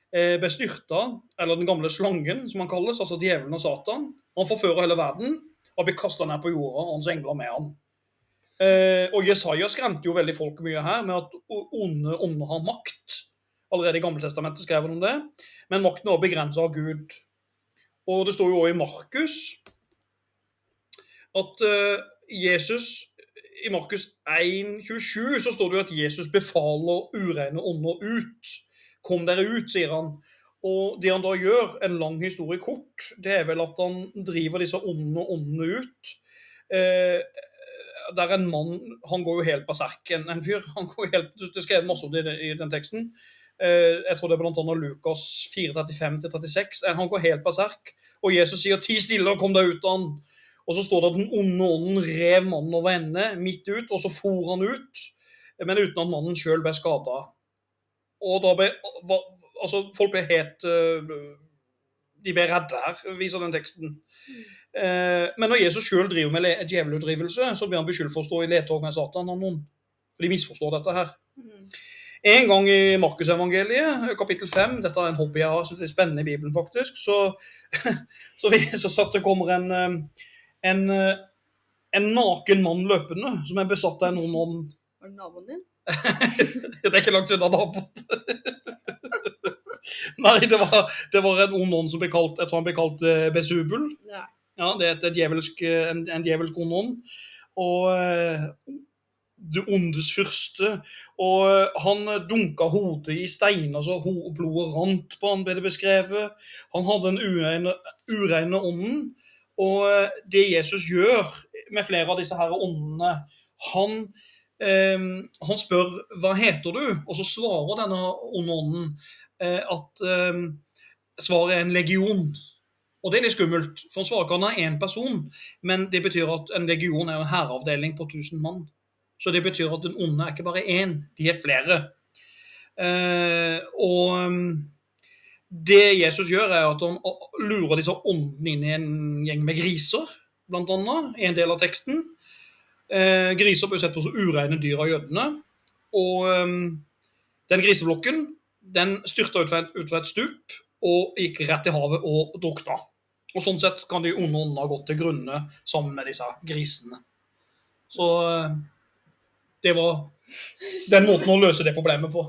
eh, ble styrta, eller den gamle slangen, som han kalles, altså djevelen og Satan. Han forfører hele verden og blir kasta ned på jorda, og hans engler med ham. Eh, og Jesaja skremte jo veldig folk mye her med at onde ånder har makt. Allerede i Gammeltestamentet skrev han om det. Men makten er begrensa av Gud. Og det står jo òg i Markus at eh, Jesus I Markus 1,27 så står det jo at Jesus befaler ureine ånder ut. Kom dere ut, sier han. Og det han da gjør, en lang historie kort, det er vel at han driver disse onde åndene ut. Eh, der en mann Han går jo helt berserk, en, en fyr. han går helt, Det er skrevet masse om det i den teksten. Eh, jeg tror det er bl.a. Lukas 4.35-36. Han går helt berserk. Og Jesus sier 'ti stille og kom deg ut' av han. Og så står det at den onde ånden rev mannen over ende midt ut, og så for han ut. Men uten at mannen sjøl ble skada. Og da ble Altså, folk ble helt øh, De ble redde her, viser den teksten. Eh, men når Jesus sjøl driver med djevelutdrivelse, så blir han beskyldt for å stå i ledtog med Satan av noen. For de misforstår dette her. Mm. En gang i Markusevangeliet, kapittel 5, dette er en hobby jeg har, syns det er spennende i Bibelen faktisk, så, så seg at det kommer en, eh, en, eh, en naken mann løpende som er besatt av en ond ånd. Var det naboen din? Det er ikke langt unna naboen. Nei, det var, det var en ond ånd som ble kalt, jeg tror han ble kalt eh, Besubul. Ja. Ja, det er et djevelsk, eh, en, en djevelsk ond ånd. Og eh, det ondes fyrste. Og han dunka hodet i steiner så blodet rant på han, ble det beskrevet. Han hadde den ureine, ånden. Og det Jesus gjør med flere av disse her åndene Han, eh, han spør hva heter du? Og så svarer denne onde ånden at eh, svaret er en legion. Og det er litt skummelt, for ikke er én person, men det betyr at en legion er en hæravdeling på 1000 mann. Så det betyr at den onde er ikke bare én, de er flere. Eh, og um, det Jesus gjør, er at han lurer disse åndene inn i en gjeng med griser, annet, i en del av teksten. Eh, griser blir sett på som ureine dyr av jødene. Og um, den griseflokken den styrta ut fra et stup og gikk rett i havet og drukna. Og Sånn sett kan de onde åndene ha gått til grunne sammen med disse grisene. Så eh, det var den måten å løse det problemet på.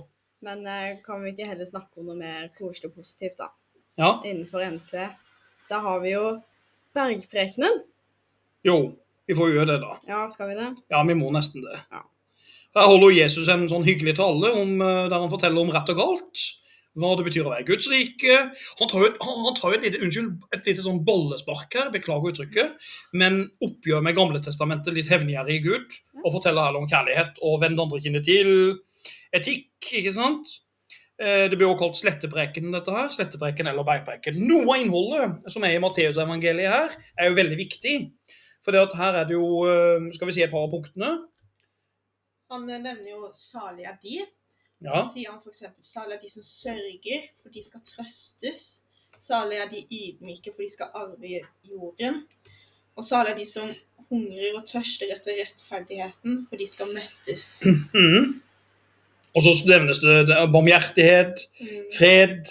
Men eh, kan vi ikke heller snakke om noe mer koselig og positivt, da? Ja, Innenfor NT. Da har vi jo Bergprekenen. jo, vi får gjøre det, da. Ja, skal vi det? Ja, vi må nesten det. Ja. Her holder Jesus en sånn hyggelig tale om, eh, der han forteller om rett og galt. Hva det betyr å være Guds rike. Han tar jo et, han, han tar jo et lite, unnskyld, et lite sånn bollespark her, beklager uttrykket, men oppgjør med Gamle testamentet litt hevngjerrig Gud, og forteller her om kjærlighet og vend andre kinnet til. Etikk, ikke sant? Eh, Det blir også kalt slettepreken, dette her. Slettepreken eller bergpreken. Noe av innholdet som er i Matteusevangeliet her, er jo veldig viktig. For her er det jo, eh, skal vi si et par av punktene. Han eh, nevner jo 'salig er de'. Ja. Sier han f.eks.: Salig er de som sørger, for de skal trøstes. Salig er de ydmyke, for de skal arve jorden. Og salig er de som hungrer og tørster etter rettferdigheten, for de skal mettes. Mm. Og så nevnes det, det er barmhjertighet, Mm. fred,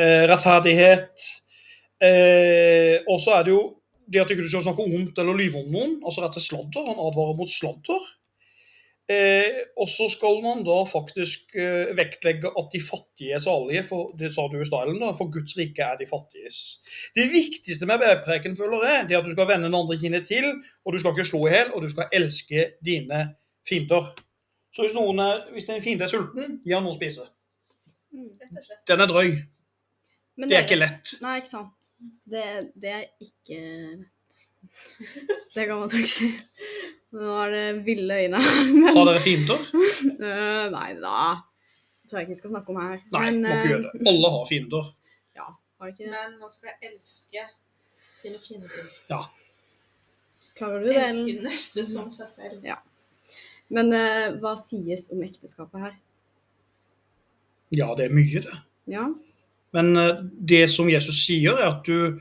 eh, rettferdighet. Eh, og så er det jo det at du ikke skal snakke ondt eller lyve om noen, altså rett til sladder. Han advarer mot sladder. Eh, og så skal man da faktisk eh, vektlegge at de fattige er salige, for det sa du i stylen da, for Guds rike er de fattiges. Det viktigste med bergpreken føler jeg, det er at du skal vende den andre kinnet til, og du skal ikke slå i hjel, og du skal elske dine fiender. Så hvis, noen er, hvis en fiende er sulten, gi han noe å spise. Mm. Den er drøy. Men Det er ikke lett. Nei, ikke sant. Det, det er ikke Det kan man takk si. Nå er det ville øyne men Har dere fiender? Øh, Nei da. Det tror jeg ikke vi skal snakke om her. Nei, men, må ikke gjøre det. Alle har fiender. Ja, har ikke det? Men man skal elske sine fiender. Klarer du det? Elske neste som seg selv. Ja. Men uh, hva sies om ekteskapet her? Ja, det er mye, det. Ja. Men uh, det som Jesus sier, er at du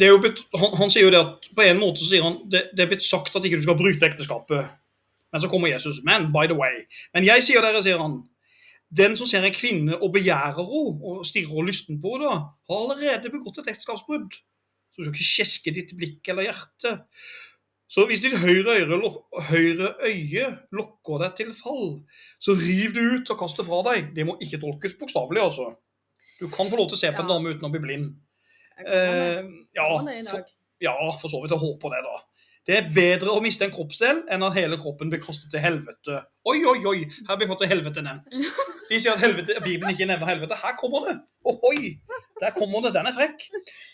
jo han, han sier jo det at på en måte så sier han det, det er blitt sagt at ikke du skal bryte ekteskapet. Men så kommer Jesus. Men by the way. Men jeg sier dere, sier han. Den som ser en kvinne og begjærer henne og stirrer og lysten på henne, har allerede begått et ekteskapsbrudd. Så du skal ikke kjeske ditt blikk eller hjerte. Så hvis ditt høyre øye, høyre øye lokker deg til fall, så riv det ut og kast det fra deg. Det må ikke tolkes bokstavelig, altså. Du kan få lov til å se på en dame uten å bli blind. Eh, ja, for, ja, for så vidt. Jeg håper det, da. Det er bedre å miste en kroppsdel enn at hele kroppen blir kastet til helvete. Oi, oi, oi! Her blir fått helvete nevnt. De sier at helvete, Bibelen ikke nevner helvete. Her kommer det! Ohoi! Der kommer det. Den er frekk.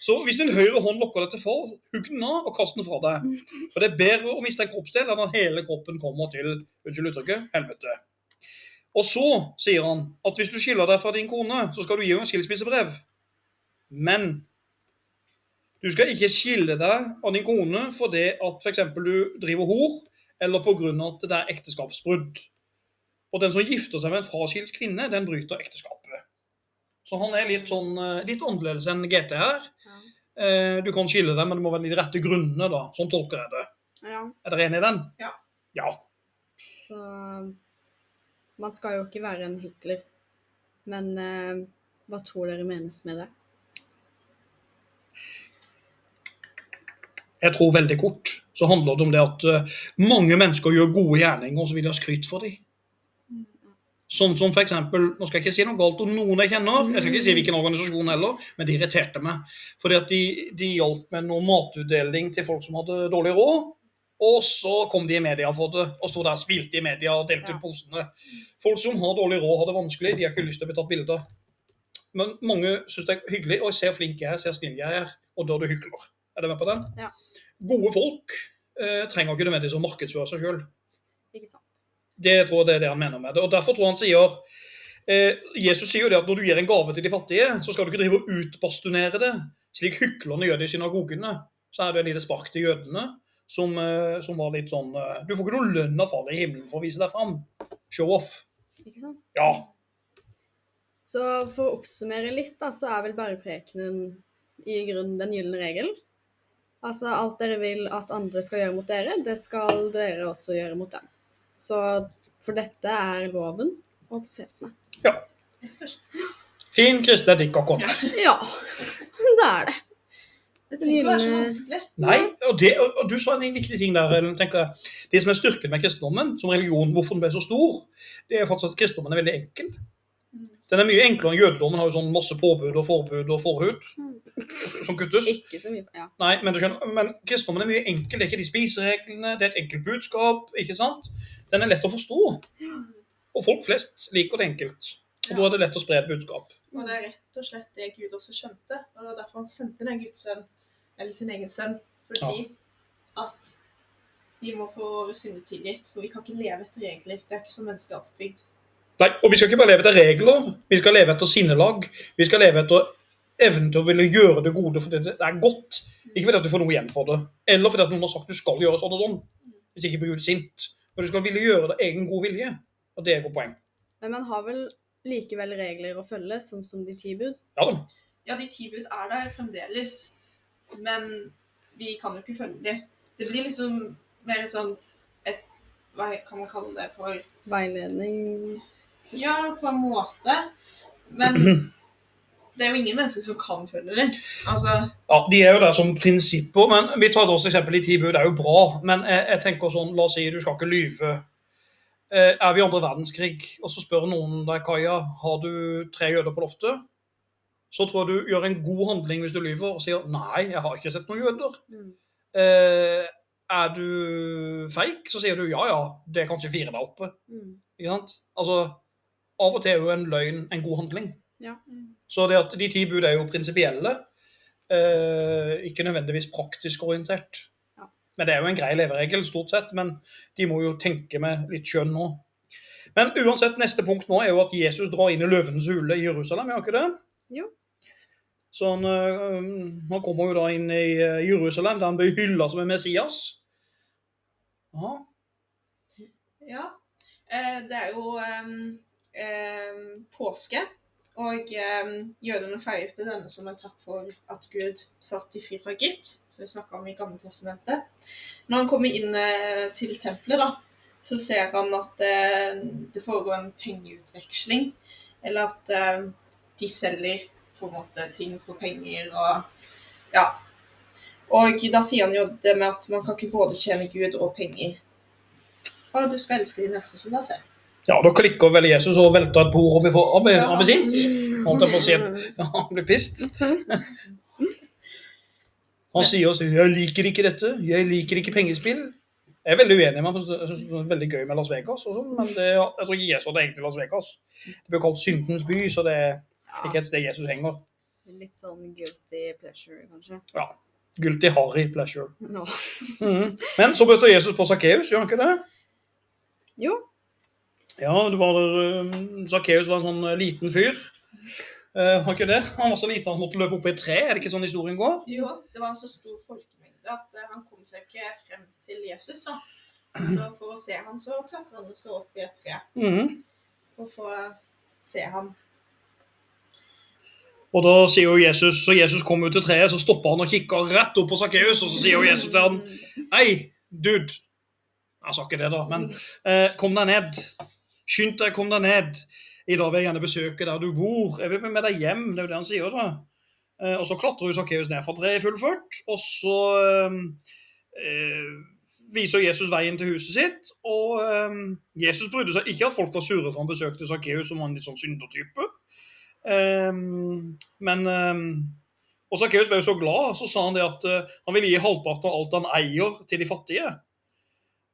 Så hvis din høyre hånd lokker deg til fall, hugg den av og kast den fra deg. For det er bedre å miste en kroppsdel enn at hele kroppen kommer til unnskyld uttrykket, helvete. Og så sier han at hvis du skiller deg fra din kone, så skal du gi henne skilsmissebrev. Men du skal ikke skille deg av din kone fordi at f.eks. du driver hor, eller pga. at det er ekteskapsbrudd. Og den som gifter seg med en fraskilt kvinne, den bryter ekteskapet. Så han er litt sånn eh, litt annerledes enn GT her. Ja. Eh, Du kan skille deg, men det må være de rette grunnene, da. Sånn tolker jeg det. ja. Er dere enig i den? Ja. Ja. Så man skal jo ikke være en hykler. Men eh, hva tror dere menes med det? Jeg tror veldig kort så handler det om det at eh, mange mennesker gjør gode gjerninger, og så vil de ha skryt for dem. Sånn som eksempel, Nå skal jeg ikke si noe galt om noen jeg kjenner, jeg skal ikke si hvilken organisasjon heller, men det irriterte meg. Fordi at de, de hjalp med noe matutdeling til folk som hadde dårlig råd. Og så kom de i media for det, og sto der og spilte i media og delte ut posene. Folk som har dårlig råd, har det vanskelig, de har ikke lyst til å bli tatt bilder. Men mange syns det er hyggelig. Og jeg ser flink jeg er, ser snill jeg er. Og da er du hykler. Er du med på den? Ja. Gode folk eh, trenger ikke nødvendigvis å markedsføre seg sjøl. Det tror jeg det er det han mener med det. Og Derfor tror han sier eh, Jesus sier jo det at når du gir en gave til de fattige, så skal du ikke drive og utbastunere det, slik hyklerne gjør det i synagogene. Så er det et lite spark til jødene som, eh, som var litt sånn eh, Du får ikke noe lønn av Fader i himmelen for å vise deg fram. Show off. Ikke sant? Ja. Så for å oppsummere litt, da, så er vel bare prekenen i grunnen den gylne regel. Altså alt dere vil at andre skal gjøre mot dere, det skal dere også gjøre mot dem. Så for dette er loven og profetene. Rett og slett. Fin kristen etikk akkurat. Ja, det er det. Det trenger ikke være så vanskelig. Nei, og, det, og, du sa en viktig ting der. Tenker jeg. Det som er styrken med kristendommen som religion, hvorfor den ble så stor, det er faktisk at kristendommen er veldig enkel. Mm. Den er mye enklere enn jødedommen. har jo sånn masse påbud og forbud og forhud som kuttes. Ikke så mye Ja. Nei, men du skjønner, men kristendommen er mye enkel. Det er ikke de spisereglene, det er et enkelt budskap. ikke sant? Den er lett å forstå. Og folk flest liker det enkelt. Og da er det lett å spre et budskap. Og det er rett og slett det Gud også skjønte. Og det var derfor han sendte den Guds sønn, eller sin egen sønn. Fordi at de må få våre synder tilgitt. For vi kan ikke leve etter regler. Det er ikke som mennesker er oppbygd. Nei, og vi skal ikke bare leve etter regler, vi skal leve etter sinnelag. Vi skal leve etter evnen til å ville gjøre det gode fordi det er godt. Ikke fordi at du får noe igjen for det, eller fordi at noen har sagt du skal gjøre sånn og sånn. Hvis ikke blir du sint. Men du skal ville gjøre det av egen god vilje. Og det er et godt poeng. Men man har vel likevel regler å følge, sånn som de ti bud? Ja da. Ja, de ti bud er der fremdeles, men vi kan jo ikke følge de. Det blir liksom mer sånn et Hva kan man kalle det for? Veiledning Ja, på en måte. Men det er jo ingen mennesker som kan følge det. Altså Ja, De er jo der som prinsipper, men vi tar et eksempel i ti bud. Det er jo bra, men jeg, jeg tenker sånn, la oss si du skal ikke lyve. Eh, er vi i andre verdenskrig, og så spør noen deg, Kaja, har du tre jøder på loftet? Så tror jeg du gjør en god handling hvis du lyver og sier nei, jeg har ikke sett noen jøder. mm. Eh, er du feig, så sier du ja ja, det er kanskje fire der oppe. Mm. Ikke sant? Altså, av og til er jo en løgn en god handling. Ja. Så det at de ti bud er jo prinsipielle, eh, ikke nødvendigvis praktisk orientert. Ja. Men det er jo en grei leveregel, stort sett. Men de må jo tenke med litt skjønn nå. Men uansett, neste punkt nå er jo at Jesus drar inn i løvenes hule i Jerusalem, gjør ikke det? Jo. Så han, øh, han kommer jo da inn i øh, Jerusalem, der han blir hylla som en Messias. Aha. Ja. Eh, det er jo påske. Og eh, jødene feirte denne som en takk for at Gud satt de fri fra Egypt, som vi snakka om i Gamle testamentet. Når han kommer inn eh, til tempelet, da, så ser han at eh, det foregår en pengeutveksling. Eller at eh, de selger på en måte ting for penger og Ja. Og da sier han jo det med at man kan ikke både tjene Gud og penger. Og du skal elske de neste som deg selv. Ja, da klikker vel Jesus og velter et bord for oppi- Ja, sin. Holdt jeg på å si. Ja, han blir pissed. Han sier også 'jeg liker ikke dette, jeg liker ikke pengespill'. Jeg er veldig uenig med ham. Det er veldig gøy med Las Vegas, og sånn, men det, jeg tror ikke Jesus hadde egentlig Las Vegas. Det blir kalt syndens by, så det er ikke et sted Jesus henger. Litt sånn guilty pleasure, kanskje. Ja. Guilty Harry pleasure. No. Mm -hmm. Men så bøter Jesus på Sakkeus, gjør han ikke det? Jo. Ja, det var der Sakkeus var en sånn eh, liten fyr. Uh, var ikke det? Han var så liten han måtte løpe opp i et tre, er det ikke sånn historien går? Jo, det var en så stor folkemengde at eh, han kom seg ikke frem til Jesus. da. Så for å se han, så klatret han så opp i et tre Mhm. for å få se ham. Og da sier jo Jesus, så Jesus kom ut til treet, så stoppa han og kikka rett opp på Sakkeus, og så sier jo Jesus til han Hei, dude. Han sa ikke det, da, men eh, kom deg ned. Skynd deg, kom deg ned. I dag vil jeg gjerne besøke der du bor. Jeg vil med deg hjem. Det er jo det han sier, da. Eh, og så klatrer jo Sakkeus ned fra treet i full fart, og så eh, viser Jesus veien til huset sitt. Og eh, Jesus brydde seg ikke at folk var sure for han besøkte Sakkeus, som var en litt sånn syndertype. Eh, men eh, og Sakkeus ble jo så glad, så sa han det at eh, han ville gi halvparten av alt han eier, til de fattige.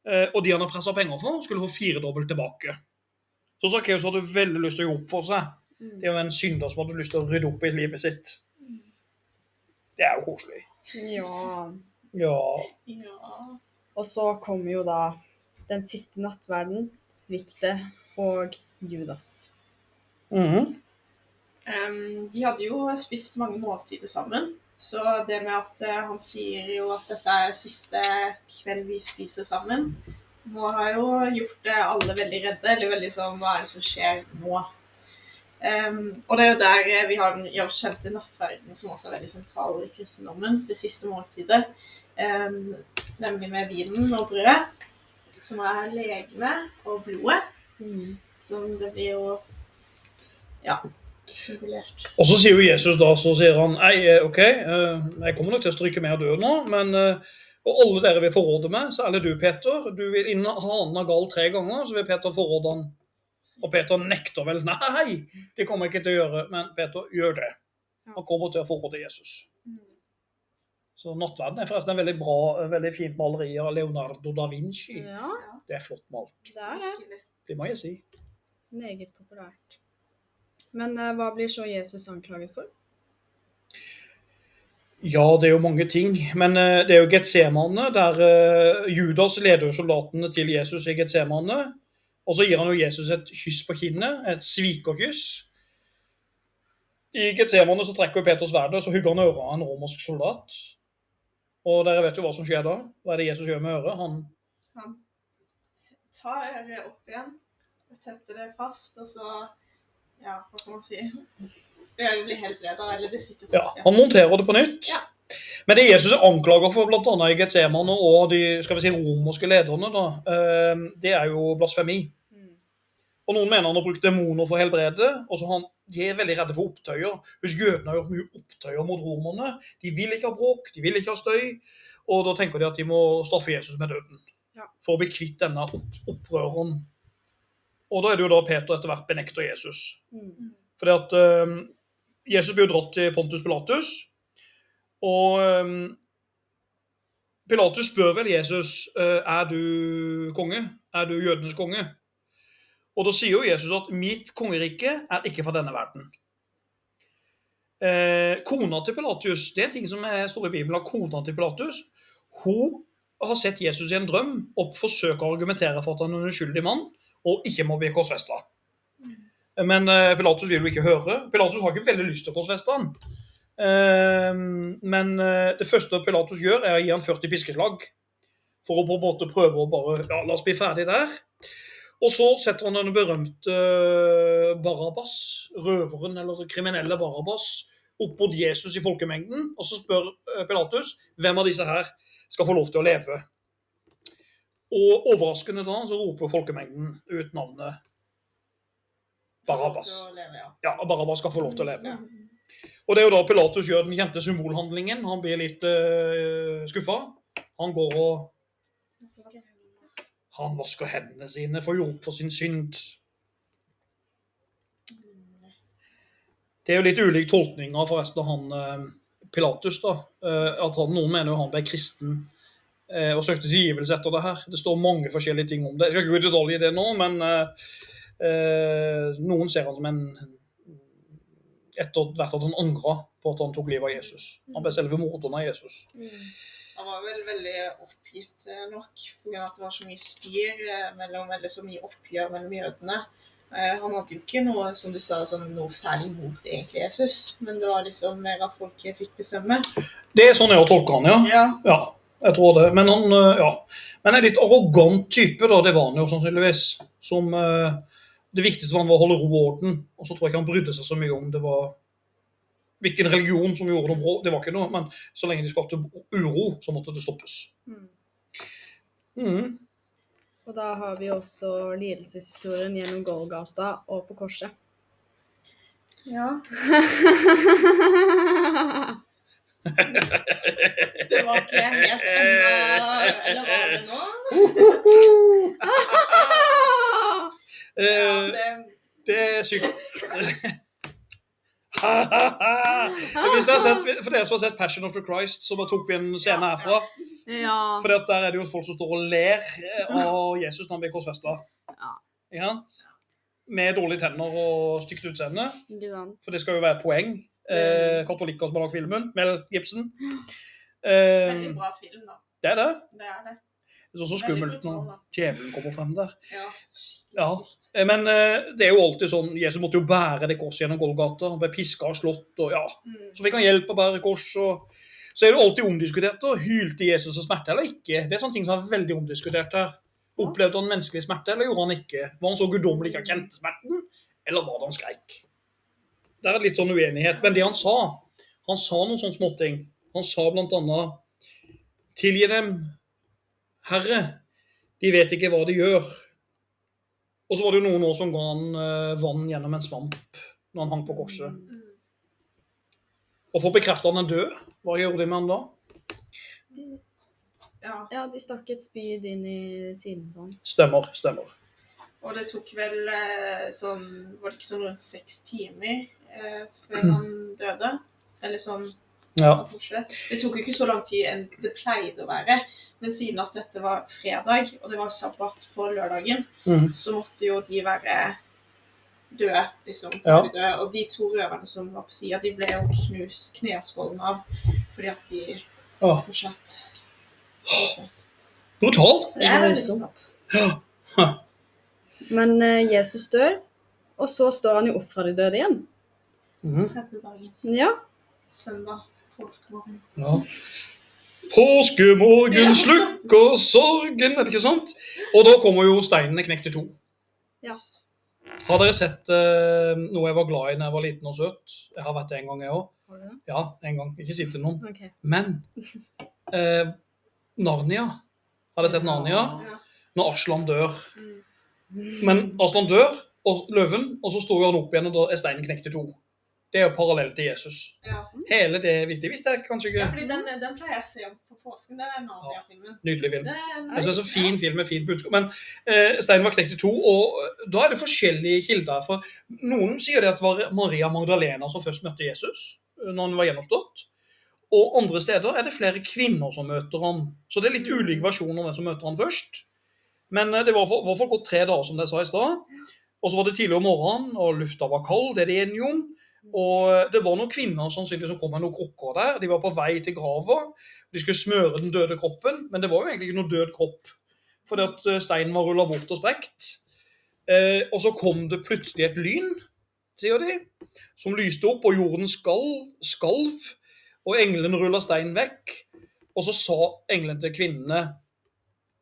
Og de han har pressa penger for, skulle få firedobbelt tilbake. Så Sakkeus hadde veldig lyst til å gjøre opp for seg. Mm. Det er jo en synder som hadde lyst til å rydde opp i livet sitt. Det er jo koselig. Ja. Ja. Ja. Og så kom jo da den siste nattverden, sviktet og Judas. Mhm. um, de hadde jo spist mange måltider sammen. Så det med at eh, han sier jo at dette er siste kveld vi spiser sammen, må har jo gjort alle veldig redde. Eller veldig sånn Hva er det som skjer nå? Um, og det er jo der eh, vi har den kjente nattverden, som også er veldig sentral i kristendommen. Det siste måltidet. um, nemlig med vinen og brødet, som er legeme og blodet. Mm. Som det blir jo Ja. Simulert. Og så sier jo Jesus da, så sier han Nei, eh, OK, eh, jeg kommer nok til å stryke med og dø nå, men eh, og alle dere vil forråde meg, særlig du, Peter. Du vil inn hanen har gal tre ganger, så vil Peter forråde han. Og Peter nekter vel. Nei, det kommer jeg ikke til å gjøre. Men Peter gjør det. Han kommer til å forråde Jesus. Mm. Så 'Nattverden' er forresten en veldig bra, veldig fint maleri av Leonardo da Vinci. Ja, Det er flott malt. det er det. Det må jeg si. Meget populært. Men uh, hva blir så Jesus anklaget for? Ja, det er jo mange ting. Men eh, det er jo Getsemane, der eh, Judas leder soldatene til Jesus i Getsemane. Og så gir han jo Jesus et kyss på kinnet, et svikerkyss. I Getsemane så trekker Peter sverdet, så hugger han øret av en romersk soldat. Og dere vet jo hva som skjer da. Hva er det Jesus gjør med øret? Han Han tar øret opp igjen setter det fast, og så Ja, hva skal man si? Øret blir helbreda, eller det sitter Ja, han monterer det på nytt. Ja. Men det Jesus er anklaget for bl.a. i Getsemane og de skal vi si, romerske lederne, da, eh, det er jo blasfemi. Og Noen mener han har brukt demoner for å helbrede. og så han, De er veldig redde for opptøyer. Husk, Jødene har gjort mye opptøyer mot romerne. De vil ikke ha bråk, de vil ikke ha støy. Og da tenker de at de må straffe Jesus med døden. Ja. For å bli kvitt denne opp, opprøreren. Og da er det jo da Peter etter hvert benekter Jesus. Mm. Fordi at eh, Jesus blir jo dratt til Pontus Pilatus, og um, Pilatus spør vel Jesus uh, er du konge, er du jødenes konge? Og da sier jo Jesus at mitt kongerike er ikke fra denne verden. Eh, kona til Pilatus, det er ting som står i Bibelen, at kona til Pilatus hun har sett Jesus i en drøm og forsøker å argumentere for at han er en uskyldig mann og ikke må bli korsfesta. Men uh, Pilatus vil jo ikke høre. Pilatus har ikke veldig lyst til å korsfeste han. Uh, men uh, det første Pilatus gjør, er å gi han 40 piskeslag. For å på en måte prøve å bare Ja, la oss bli ferdig der. Og så setter han den berømte Barabas, røveren eller kriminelle Barabbas, opp mot Jesus i folkemengden. Og så spør eh, Pilatus hvem av disse her skal få lov til å leve. Og overraskende da så roper folkemengden ut navnet Å leve, ja. Barabbas skal få lov til å leve. Ja. Og det er jo da Pilatus gjør den kjente symbolhandlingen. Han blir litt uh, skuffa. Han går og han vasker hendene sine for å gjøre for sin synd. Det er jo litt ulik tolkninger forresten av han eh, Pilatus. da, eh, at han, Noen mener jo han ble kristen eh, og søkte tilgivelse etter det her. Det står mange forskjellige ting om det. Jeg skal ikke gå i detalj i det nå, men eh, eh, noen ser han som en Etter hvert at han angra på at han tok livet av Jesus. Han ble selve morderen av Jesus. Mm. Han var vel veldig oppgitt eh, nok pga. at det var så mye styr eh, mellom, eller så mye oppgjør mellom jødene. Eh, Han hadde jo ikke noe som du sa, sånn, noe særlig mot egentlig Jesus, men det var liksom mer av folket fikk bestemme. Det er sånn jeg har tolka han, ja. Ja. Ja, jeg tror det. Men han ja. Men en litt arrogant type, da. Det var han jo sannsynligvis. Som øh, Det viktigste for han var å holde ro og orden. Og så tror jeg ikke han brydde seg så mye om det var hvilken religion som gjorde noe bra. Det var ikke noe, men så lenge de skapte uro, så måtte det stoppes. Mm. Mm. Og da har vi også lidelseshistorien gjennom Golgata og på korset. ja. Det var ikke helt ennå Eller var det nå? Ja, Eh, det, det er sykt. Hvis dere har sett, for dere som har sett 'Passion of the Christ', så bare tok vi en scene herfra. ja. For der er det jo folk som står og ler av Jesus når han blir korsfesta. Ja. Med dårlige tenner og stygt utseende. For det skal jo være et poeng. Eh, katolikker som har lagd filmen. Mel Gibson. Eh, veldig bra film, da. det er det. Det er det. Det er så skummelt når djevelen kommer frem der. Ja. Ja. Eh, Men eh, det er jo alltid sånn Jesus måtte jo bære det korset gjennom Golgata. Han ble piska og slått. og ja, Mm. Så fikk han hjelp å bære kors. og Så er det alltid omdiskutert. og Hylte Jesus av smerte eller ikke? Det er sånne ting som er veldig omdiskutert her. Opplevde han menneskelig smerte, eller gjorde han ikke? Var han så guddommelig ikke han kjente smerten, eller var det han skreik? Det er litt sånn uenighet. Men det han sa Han sa noen sånne småting. Han sa blant annet Tilgi dem, Herre, de vet ikke hva de gjør. Og så var det jo noen år som ga han eh, vann gjennom en svamp. når han hang på korset. Og for å bekrefte han er død, hva gjorde de med han da? Ja. Ja, de stakk et spyd inn i siden på han. Stemmer, stemmer. Og det tok vel eh, sånn Var det ikke sånn rundt seks timer eh, før Mm. han døde? Eller sånn Ja. Det tok jo ikke så lang tid enn det pleide å være. Men siden at dette var fredag, og det var sabbat på lørdagen, mm. så måtte jo de være døde, liksom. Ja. Døde. Og de to røverne som var på sida, de ble jo knust kneskålene av fordi at de Åh, fortsatt brutal. Det er brutalt. Ja. Men uh, Jesus dør, og så står han jo opp fra de døde igjen. Mm. Tredje dagen. Ja. Søndag. Påskemorgen. Ja. Påskemorgen slukker sorgen, er det ikke sant? Og da kommer jo steinene knekt i to. Ja. Har dere sett uh, noe jeg var glad i da jeg var liten og søt? Jeg har vært det en gang, jeg òg. Har du det? Ja, en gang. Ikke si til noen. Okay. Men uh, Narnia. Har dere sett Narnia? Ja. Når Aslan dør. Mm. Men Aslan dør, og løven, og så står han opp igjen, og da er steinen knekt i to. Det er jo parallelt til Jesus. Ja. Hele det er viktig. Hvis det er kanskje ja, fordi den, den pleier jeg å se på påsken. Den er Nadia-filmen. Nydelig film. Det er Jeg synes det så fin film med fint budskap. Men eh, steinen var knekt i to, og eh, da er det forskjellige kilder. For noen sier det at det var Maria Magdalena som først møtte Jesus eh, når han var gjennomstått. Og andre steder er det flere kvinner som møter ham. Så det er litt ulike versjoner om hvem som møter ham først. Men eh, det var for, var for gått tre dager, som de sa i stad. Og så var det tidlig om morgenen, og lufta var kald, det er de enige om. Og det var noen kvinner sannsynlig som kom med noen krukker der. De var på vei til grava. De skulle smøre den døde kroppen, men det var jo egentlig ikke noen død kropp. Fordi at eh, steinen var rulla bort og sprekt. Eh, og så kom det plutselig et lyn, sier de, som lyste opp, og jorden skalv. skalv. Og englene rulla steinen vekk. Og så sa engelen til kvinnene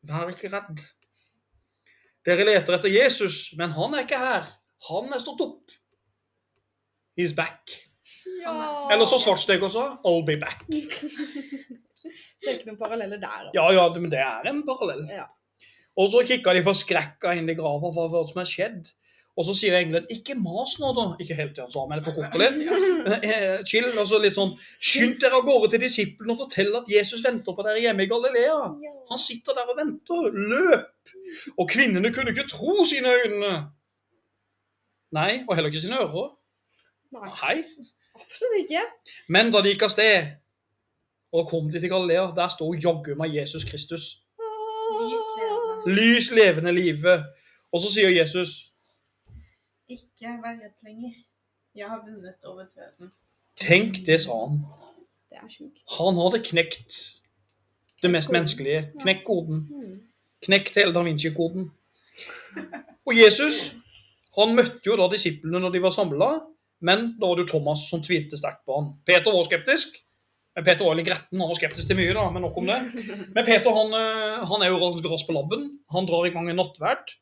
Vær ikke redd. Dere leter etter Jesus, men han er ikke her. Han er stått opp. He's back. Ja. Eller så Svartstegger også. I'll be back. Det ikke noen paralleller der. da. Ja, ja, men det er en parallell. Ja. Og så kikka de forskrekka inn i grava for hva som er skjedd. Og så sier engelen 'ikke mas nå, da'. Ikke helt til han sa, men jeg forkorter litt. Eh, Chill. altså litt sånn Skynd dere av gårde til disiplene og fortell at Jesus venter på dere hjemme i Galilea. Han sitter der og venter. Løp! Og kvinnene kunne ikke tro sine øyne. Nei, og heller ikke sine ører. Nei, Nei. absolutt ikke. Men da de gikk av sted, og kom de til Galilea, der sto jaggu meg Jesus Kristus. Lys levende. Lys levende livet. Og så sier Jesus Ikke vær redd lenger. Jeg har vunnet over døden. Tenk, det sa han. Det er sjukt. Han hadde knekt det mest koden. menneskelige. Knekk koden. Mm. Knekt hele Da Vinci-koden. Og Jesus han møtte jo da disiplene når de var samla, men da var det jo Thomas som tvilte sterkt på han. Peter var skeptisk. Men Peter var litt gretten, han var skeptisk til mye, da, men nok om det. Men Peter han, eh, han er jo rask på labben. Han drar i gang en nattverd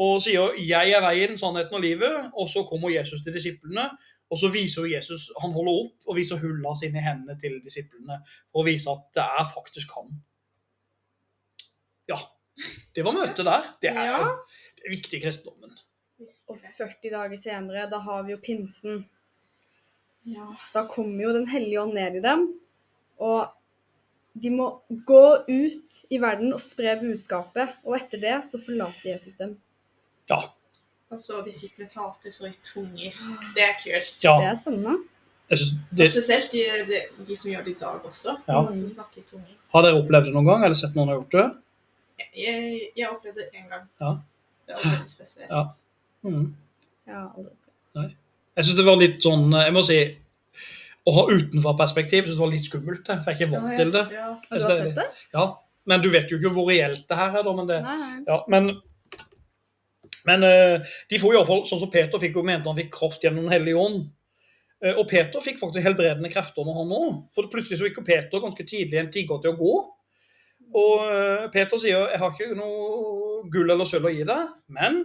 og sier 'Jeg er veien, sannheten og livet'. Og så kommer Jesus til disiplene, og så viser Jesus Han holder opp og viser hullene sine i hendene til disiplene for å vise at det er faktisk han. Ja. Det var møtet der. Det er Ja. viktig i kristendommen. Og 40 dager senere, da har vi jo pinsen. Ja. Da kommer jo Den hellige ånd ned i dem. Og de må gå ut i verden og spre budskapet. Og etter det så forlater Jesus dem. Ja. Og så disiplene talte så i tunger. Det er kult. ja. Det er spennende. Synes Og spesielt de, de, de som gjør det i dag også. Ja. De som snakker i tunger. har dere opplevd det noen gang, eller sett noen har gjort det? Jeg, jeg opplevde det en gang. Ja. Det var veldig spesielt. Ja. Mm. Jeg har aldri opplevd Jeg syns det var litt sånn Jeg må si Å ha utenforperspektiv synes det var litt skummelt, jeg er ikke vant Ja, til det. Ja. Har du har sett det? Ja, Men du vet jo ikke hvor reelt det her er, da. Men, det, Nei, nei. ja, men, men eh, de får iallfall, sånn som Peter fikk jo mente han fikk kraft gjennom Den hellige ånd. Eh, Og Peter fikk faktisk helbredende krefter når han òg. For plutselig så gikk jo Peter ganske tidlig en tigger til å gå. Og eh, Peter sier 'Jeg har ikke noe gull eller sølv å gi deg, men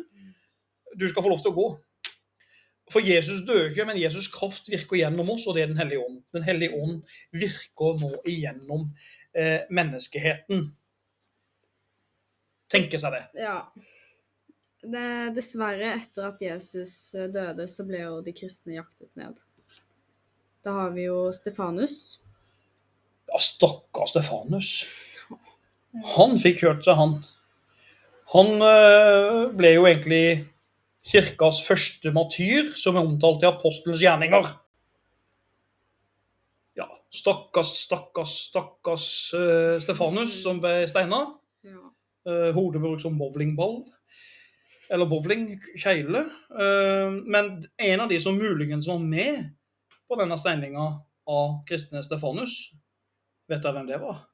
du skal få lov til å gå'. For Jesus dør ikke, men Jesus' kraft virker gjennom oss, og det er Den hellige ånd. Den hellige ånd virker nå igjennom eh, menneskeheten. Tenke seg det. Ja. det, dessverre, etter at Jesus eh, døde, så ble jo de kristne jaktet ned. Da har vi jo Stefanus. Ja, stakkars Stefanus. Han fikk kjørt seg, han. Han øh, ble jo egentlig kirkas første matyr, som er omtalt i apostelens gjerninger. Ja, stakkars, stakkars, stakkars uh, Stefanus som ble steina. Ja. Uh, hodet brukt som bowlingball. Eller bowlingkjegle. Uh, men en av de som muligens var med på denne steininga av kristne Stefanus, vet dere hvem det var?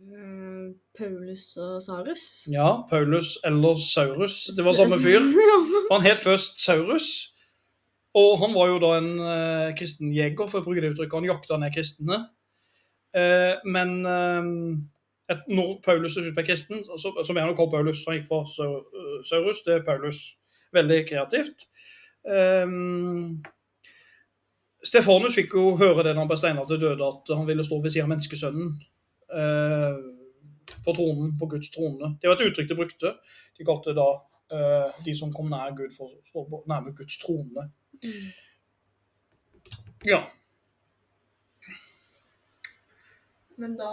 Mm, Paulus og Sarus. Ja, Paulus eller Saurus. Det var samme fyr. Han het først Saurus. Og han var jo da en uh, kristen jeger, for å bruke det uttrykket. Han jakta ned kristne. Uh, men uh, et, når Paulus til slutt ble kristen, så, så ble han kalt Paulus. Han gikk fra Saurus Det Saurus til Paulus. Veldig kreativt. Um, Stefanus fikk jo høre det da han ble steina til døde, at han ville stå ved siden av menneskesønnen. Eh, på tronen, på Guds trone. Det var et uttrykk de brukte. De kalte da eh, de som kom nær Gud, for å stå nærme Guds trone. Mm. Ja. Men da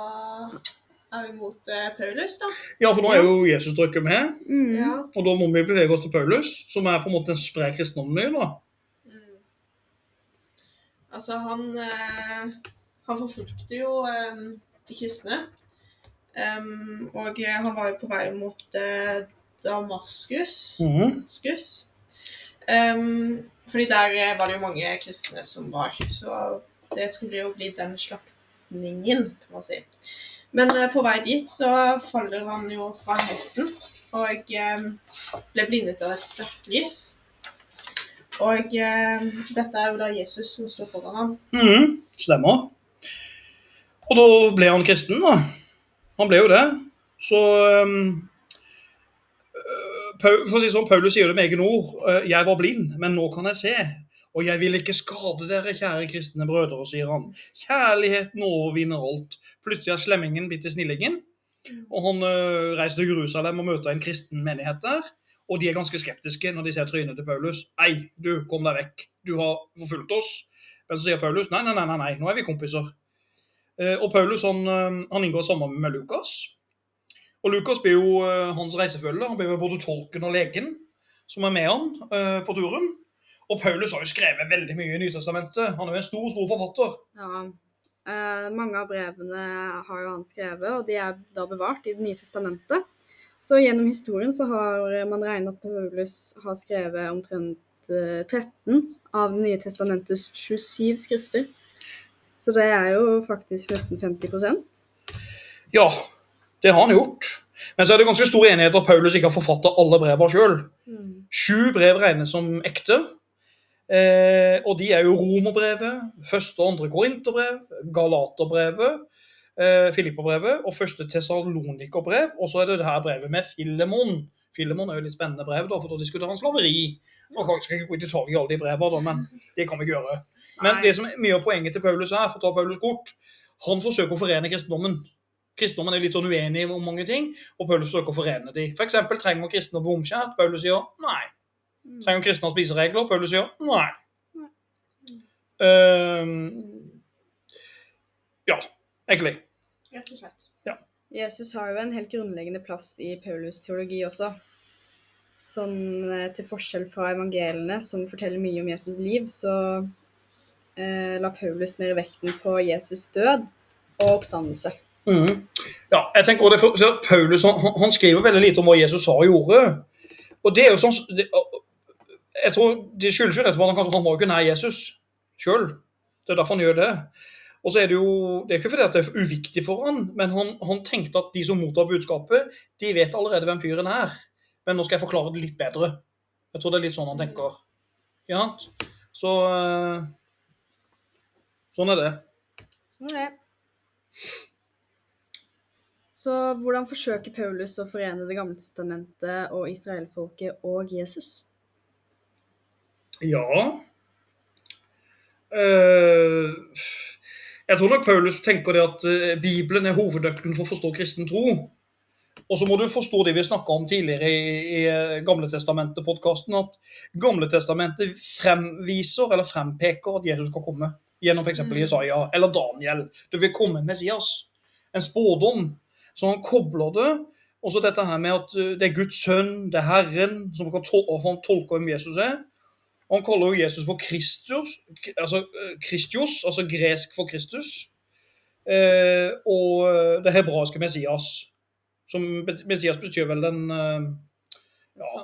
er vi mot eh, Paulus, da. ja, for nå er jo Jesus drukket med, Mm. Ja. og da må vi bevege oss til Paulus, som er på en måte den spre kristendommen min da. Mm. Altså, han eh, Han forfulgte jo eh, de kristne. Um, og han var jo på vei mot eh, Damaskus. Mhm. Damaskus. um, fordi der eh, var det jo mange kristne som var, så det skulle jo bli den slaktningen, kan man si. Men eh, på vei dit så faller han jo fra hesten og eh, ble blindet av et sterkt lys. Og dette er jo da Jesus som står foran ham. Mm, Stemmer. Og da ble han kristen, da. Han ble jo det. Så um, for å si sånn, Paulus sier det med egne ord. øh, 'Jeg var blind, men nå kan jeg se.' 'Og jeg vil ikke skade dere, kjære kristne brødre', sier han. 'Kjærligheten overvinner alt.' Plutselig er slemmingen blitt til snillingen. Og han øh, reiser til Jerusalem og møter en kristen menighet der. Og de er ganske skeptiske når de ser trynet til Paulus. 'Ei, du, kom deg vekk. Du har forfulgt oss.' Men så sier Paulus nei, nei, nei, nei, nå er vi kompiser. Eh, og Paulus han, eh, han inngår samarbeid med Lukas. Og Lukas blir jo eh, hans reisefølge. Han blir jo både tolken og legen som er med han på turen. Og Paulus har jo skrevet veldig mye i Nytestamentet. Han er jo en stor, stor forfatter. Ja. Eh, mange av brevene har jo han skrevet, og de er da bevart i Det nye testamentet. Så gjennom historien så har man regnet at Paulus har skrevet omtrent eh, 13 av Det nye testamentets 27 skrifter. Så det er jo faktisk nesten 50% Ja, det har han gjort. Men så er det ganske stor enighet at Paulus ikke har forfattet alle brevene sjøl. Sju brev regnes som ekte. Eh, og de er jo Romerbrevet, første og andre Korinterbrev, Galaterbrevet, eh, Filipperbrevet og første Tessalonikerbrev. Og så er det det her brevet med Filemon. Filemon er jo litt spennende brev, da, for da diskuterer han slaveri. Nå kan ikke gå i detalj i alle de brevene, da, men det kan vi ikke gjøre. Men det som er mye av poenget til Paulus er, for å ta Paulus kort, han forsøker å forene kristendommen. Kristendommen er litt sånn uenig om mange ting, og Paulus forsøker å forene de. For eksempel, trenger kristne å bli omskjært? Paulus sier nei. Mm. Trenger kristne å spise regler? Paulus sier nei. Ehm, ja, egentlig. Rett og slett. Jesus har jo en helt grunnleggende plass i Paulus' teologi også. Sånn eh, til forskjell fra evangeliene, som forteller mye om Jesus' liv, så la Paulus mer vekten på Jesus' død og oppstandelse. Mm. Ja, jeg tenker også det for, Paulus han, han- skriver veldig lite om hva Jesus sa og gjorde. Og det er jo sånn det, Jeg tror Det skyldes jo nettopp at han, kanskje- han var jo ikke nær Jesus sjøl. Det er derfor han gjør det. Og så er Det jo, det er ikke fordi at det er uviktig for han, men han, han tenkte at de som mottar budskapet, de vet allerede hvem fyren er. Men nå skal jeg forklare det litt bedre. Jeg tror det er litt sånn han tenker. Ja, så eh, Sånn er det. Sånn er det. Så hvordan forsøker Paulus å forene Det gamle testamentet og israelfolket og Jesus? Ja Eh, Jeg tror nok Paulus tenker det at eh, Bibelen er hovednøkkelen for å forstå kristen tro. Og så må du forstå det vi snakka om tidligere i, i eh, Gamle testamentet-podkasten, at Gamle testamentet fremviser eller frempeker at Jesus skal komme. Gjennom f.eks. Mm. Jesaja eller Daniel. Det vil komme en Messias. En spådom. Så han kobler det. Og så dette her med at eh, det er Guds sønn, det er Herren, som kan tol han tolker hvem Jesus er. Og han kaller jo Jesus for Kristus, altså eh, Kristios, altså gresk for Kristus. Eh, og eh, det hebraiske Messias. Som Messias betyr vel den eh, Ja.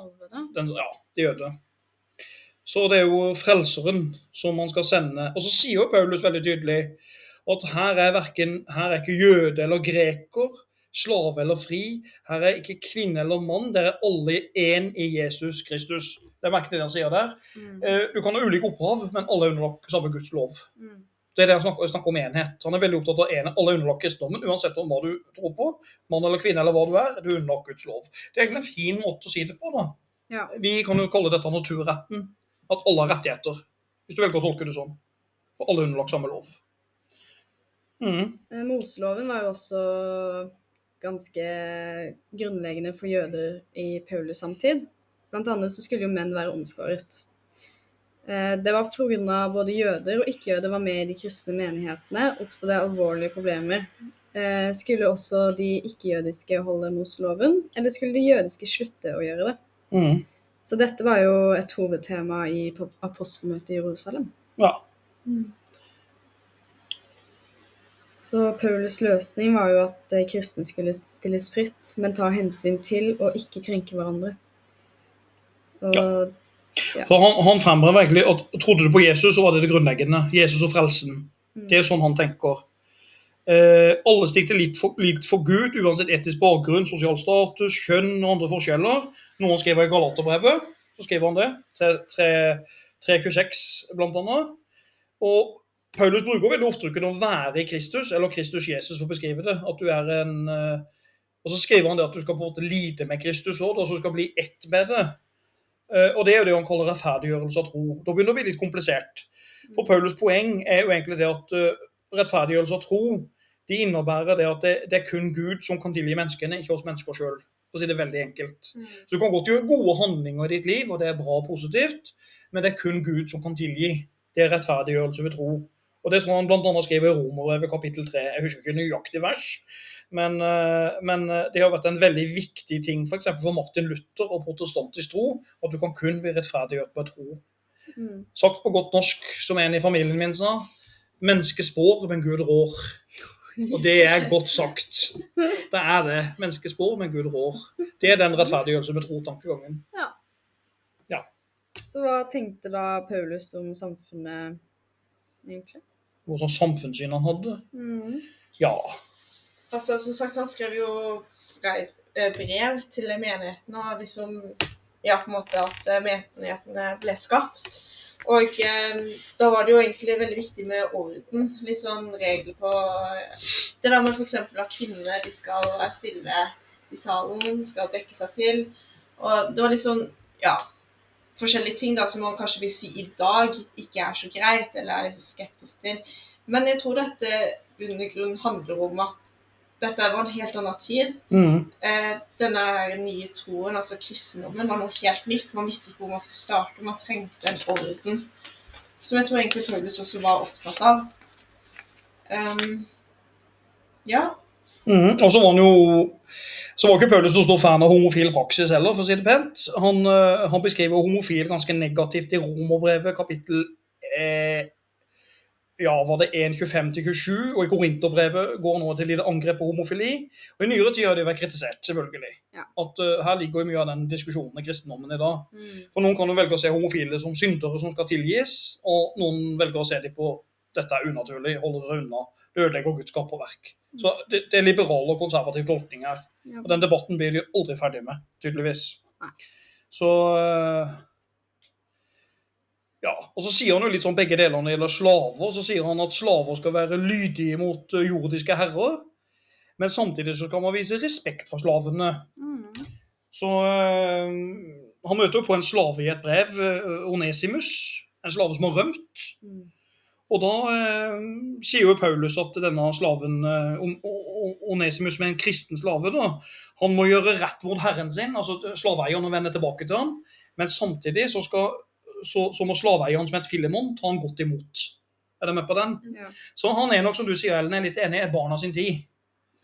Den, ja, de jøde. Så det er jo frelseren som man skal sende. Og så sier jo Paulus veldig tydelig at her er verken, her er ikke jøde eller greker, slave eller fri. Her er ikke kvinne eller mann. Dere er alle én i Jesus Kristus. Det er merkelig det han sier der. Mm. Eh, Du kan ha ulike opphav, men alle er underlagt samme Guds lov. Mm. Det er det han snakker, snakker om enhet. Han er veldig opptatt av enhet. Alle er underlagt kristendommen, uansett om hva du tror på. Mann eller kvinne eller hva du er, du er underlagt Guds lov. Det er egentlig en fin måte å si det på. da. Ja. Vi kan jo kalle dette naturretten. At alle har rettigheter. Hvis du velger å tolke det sånn. For alle er underlagt samme lov. Mm. Eh, Moseloven var jo også ganske grunnleggende for jøder i Paulus samtid. Blant annet så skulle jo menn være omskåret. Eh, Det var pga. både jøder og ikke-jøder var med i de kristne menighetene, oppstod det alvorlige problemer. Eh, Skulle også de ikke-jødiske holde Moseloven, eller skulle de jødiske slutte å gjøre det? Mm. Så dette var jo et hovedtema i apostelmøtet i Jerusalem. Ja. Så Paulus løsning var jo at eh, kristne skulle stilles fritt, men ta hensyn til og ikke krenke hverandre. Og Så han, han fremhever egentlig at trodde du på Jesus, så var det det grunnleggende. Jesus og frelsen. mm, Det er sånn han tenker. Eh, alle stikter litt litt for Gud, uansett etisk bakgrunn, sosial status, kjønn og andre forskjeller. Noen skriver i Galaterbrevet, så skriver han det. 326 blant annet. Og Paulus bruker veldig ofte uttrykket å være i Kristus, eller Kristus Jesus for å beskrive det. At du er en eh, Og så skriver han det at du skal på en måte lide med Kristus òg, altså du skal bli ett med det. Eh, og det er jo det han kaller rettferdiggjørelse av tro. Da begynner det å bli litt komplisert. For Paulus poeng er jo egentlig det at eh, rettferdiggjørelse av tro de innebærer det at det, det er kun Gud som kan tilgi menneskene, ikke oss mennesker sjøl. For å si det veldig enkelt. Mm. Så Du kan godt gjøre gode handlinger i ditt liv, og det er bra og positivt, men det er kun Gud som kan tilgi. Det er rettferdiggjørelse ved tro. Og Det tror han bl.a. skriver i Romerbrevet kapittel 3. Jeg husker ikke nøyaktig vers, men, eh, men eh, det har vært en veldig viktig ting f.eks. For, for Martin Luther og protestantisk tro, at du kan kun bli rettferdiggjort ved tro. mm, Sagt på godt norsk, som en i familien min sa, mennesket spår, men Gud rår. Og det er godt sagt. Det er det. Mennesket spår, men Gud rår. Det er den rettferdiggjørelse med tro-tankegangen. Ja. ja. Så hva tenkte da Paulus om samfunnet, egentlig? Hva slags samfunnssyn han hadde. Mm. Ja. Altså, som sagt, han skrev jo brev, eh, til menigheten og liksom Ja, på en måte at eh, menighetene ble skapt. Og eh, da var det jo egentlig veldig viktig med orden. Litt sånn regler på eh, Det der med f.eks. at kvinnene de skal være stille i salen, skal dekke seg til. Og det var litt sånn Ja. Forskjellige ting da som man kanskje vil si i dag ikke er så greit, eller er litt skeptisk til. Men jeg tror dette under grunn handler om at dette var en helt annen tid. Mm. Eh, denne nye troen, altså kristendommen, var noe helt nytt. Man visste ikke hvor man skulle starte. Man trengte en orden. Som jeg tror egentlig Paulus også var opptatt av. Um, ja. Mm. Og så var han jo så var ikke Paulus noen stor fan av homofil praksis heller, for å si det pent. Han, eh, han beskriver homofil ganske negativt i Romerbrevet kapittel eh, ja, var det 1.25-27, og i Korinterbrevet går nå til lite angrep på homofili. Og I nyere tid har det vært kritisert, selvfølgelig. Ja. At uh, Her ligger jo mye av den diskusjonen i kristendommen i dag. Mm. For Noen kan jo velge å se homofile som syndere som skal tilgis, og noen velger å se dem på dette er unaturlig, holde seg unna, det ødelegger Guds skaperverk. Så det, det er liberal og konservativ tolkning her. Ja. Og den debatten blir de aldri ferdig med, tydeligvis. Nei. Så eh, Ja. Og så sier han jo litt sånn begge deler når det gjelder slaver. Så sier han at slaver skal være lydige mot eh, jordiske herrer. Men samtidig så skal man vise respekt for slavene. Mm. Så øh, han møter jo på en slave i et brev, eh, Onesimus. En slave som har rømt. Mm. Og da øh, sier jo Paulus at denne slaven, Onesimus, er en kristen slave, da, han må gjøre rett mot herren sin, altså slaveeieren, og vende tilbake til han. Men samtidig så, skal, så, så må slaveeieren som heter Filemon, ta han godt imot. Er dere med på den? Ja. Så han er nok, som du sier, Ellen, er litt enig, er barna sin tid.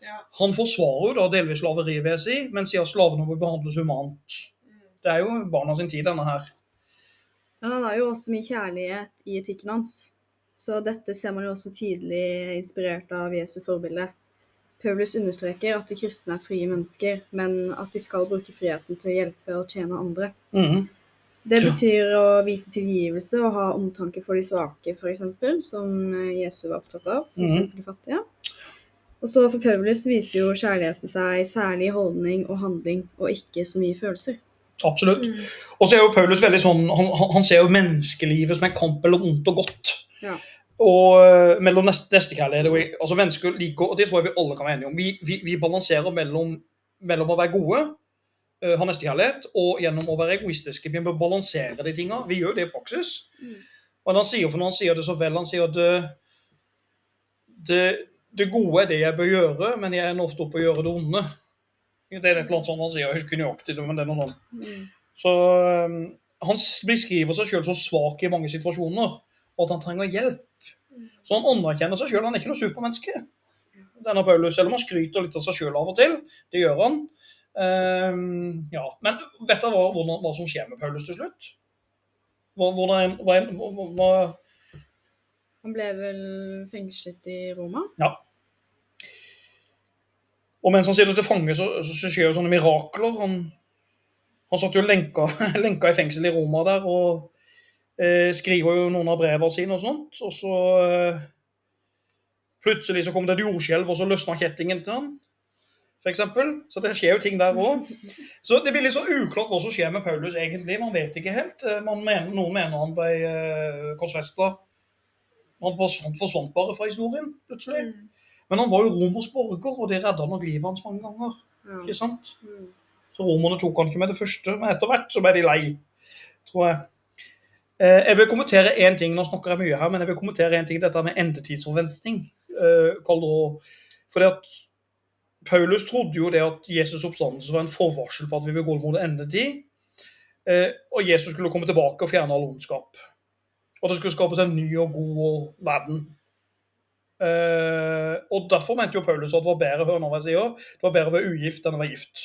Ja. Han forsvarer jo da delvis slaveriet, vil jeg si, men sier at slavene må behandles humant. Mm. Det er jo barna sin tid, denne her. Men han har jo også mye kjærlighet i etikken hans. Så dette ser man jo også tydelig inspirert av Jesu forbilde. Paulus understreker at de kristne er frie mennesker, men at de skal bruke friheten til å hjelpe og tjene andre. Mhm. Det Ja. betyr å vise tilgivelse og ha omtanke for de svake, f.eks., som eh, Jesu var opptatt av, f.eks. Mm. de fattige. Og så for Paulus viser jo kjærligheten seg særlig i holdning og handling, og ikke så mye følelser. Absolutt. Mm. Og så er jo Paulus veldig sånn, han, han- han ser jo menneskelivet som en kamp mellom ondt og godt. Ja. Og eh, mellom nestekjærlighet neste og altså mennesker liker, og det tror jeg vi alle kan være enige om. Vi, vi, vi balanserer mellom, mellom å være gode, eh, ha nestekjærlighet, og gjennom å være egoistiske. Vi må balansere de tinga. Vi gjør det i praksis. Mm. Men han sier, for når han sier det så vel, han sier at det, det, det gode er det jeg bør gjøre, men jeg ender ofte opp å gjøre det onde. Det er et eller annet sånt han sier, jeg husker nøyaktig det, men det er noe sånt. Mm. Så um, han beskriver seg sjøl som svak i mange situasjoner, og at han trenger hjelp. Så han anerkjenner seg sjøl, han er ikke noe supermenneske. Denne Paulus, Selv om han skryter litt av seg sjøl av og til, det gjør han. Um, ja. Men vet dere hva, hvordan, hva som skjer med Paulus til slutt? Hva, hvordan, hva, Han ble vel fengslet i Roma? Ja. og mens han sitter til fange, så, så, så skjer jo sånne mirakler. Han, han satt jo lenka, lenka i fengsel i Roma der og eh, skriver jo noen av brevene sine og sånt. Og så eh, plutselig så kom det et jordskjelv, og så løsna kjettingen til han. For eksempel. Så det skjer jo ting der òg. Så det blir litt sånn uklart hva som skjer med Paulus egentlig. Man vet ikke helt. Eh, Man mener, noen mener han ble eh, korsfesta. Han forsvant, bare fra historien plutselig. Mm. Men han var jo romersk borger, og det redda nok livet hans mange ganger. Ikke sant? Mm. Så romerne tok han ikke med det første, men etter hvert så ble de lei, tror jeg. Eh, jeg vil kommentere én ting, nå snakker jeg mye her, men jeg vil kommentere en ting, dette med endetidsforventning. Eh, Karl Fordi at Paulus trodde jo det at Jesus' oppstandelse var en forvarsel på at vi vil gå mot endetid. Eh, og Jesus skulle komme tilbake og fjerne all ondskap. Og det skulle skapes en ny og god verden. Eh, og Derfor mente jo Paulus at det var bedre hør nå hva jeg sier, det var bedre å være ugift enn å være gift.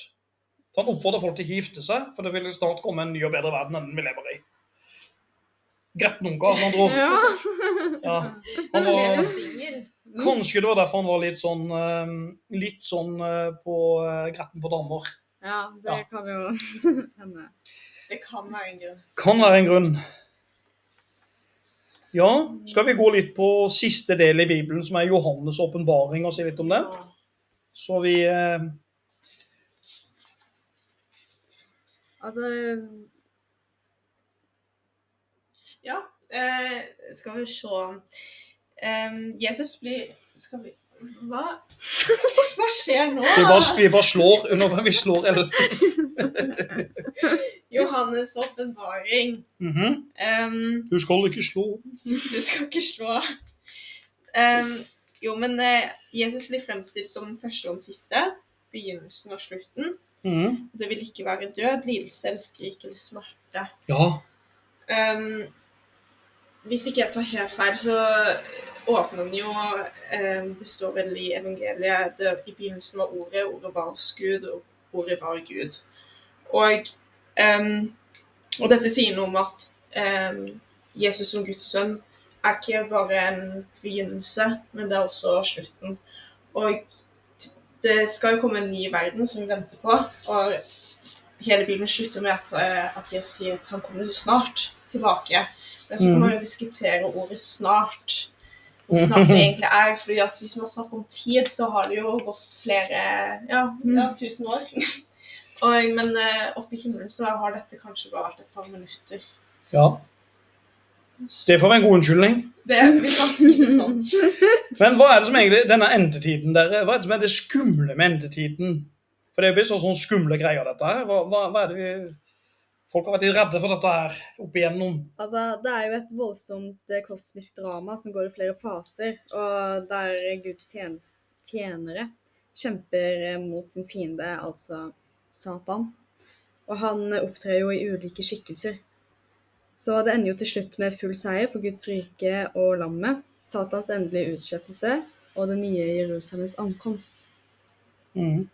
Så Han oppfordrer folk til å gifte seg, for det vil snart komme en ny og bedre verden enn den vi lever i. Med andre ord. Ja. Han var, kanskje det var derfor han var litt sånn, eh, litt sånn eh, på eh, gretten på damer. ja, det Ja. kan jo hende. Det kan være en grunn. Kan være en grunn. Ja, skal vi gå litt på siste del i Bibelen, som er Johannes' åpenbaring, og si litt om den? Så vi eh, Altså Ja, eh, skal vi se. um, Jesus blir Skal vi Hva? Hva skjer nå? vi, bare, vi bare slår under vi slår eller, Johannes' åpenbaring. Mm -hmm. um, Du skal ikke slå. du skal ikke slå. Um, jo, men eh, Jesus blir fremstilt som første og siste. Begynnelsen og slutten. Mm. Det vil ikke være død, lidelse eller skrik eller smerte. Ja. Ehm, hvis ikke jeg tar helt feil, så åpner den jo ehm, Det står vel i evangeliet det, I begynnelsen var ordet, ordet var Gud, og ordet var Gud. Og, ehm, og dette sier noe om at ehm, Jesus som Guds sønn er ikke bare en begynnelse, men det er også slutten. Og det skal jo komme en ny verden som vi venter på. og hele Bibelen slutter med at, eh, at Jesus sier at han kommer snart tilbake. Men så kan man jo diskutere ordet 'snart'. Hvor snart det egentlig er. fordi at Hvis man snakker om tid, så har det jo gått flere ja, ja tusen år. Og, men eh, oppe i himmelen så har dette kanskje bare vært et par minutter. ja. Det får være en god unnskyldning. Det, vi kan si det sånn. Men hva er det som egentlig denne endetiden der, hva er det som er det skumle med endetiden? For det blir sånn, sånn skumle greier, dette her. Hva, hva, hva er det vi Folk har vært redde for dette her opp igjennom. Altså, det er jo et voldsomt eh, kosmisk drama som går i flere faser, og der Guds tjenere kjemper eh, mot sin fiende, altså Satan. Og han opptrer jo i ulike skikkelser. Så det ender jo til slutt med full seier for Guds rike og lammet, Satans endelige utslettelse og det nye Jerusalems ankomst. Mhm.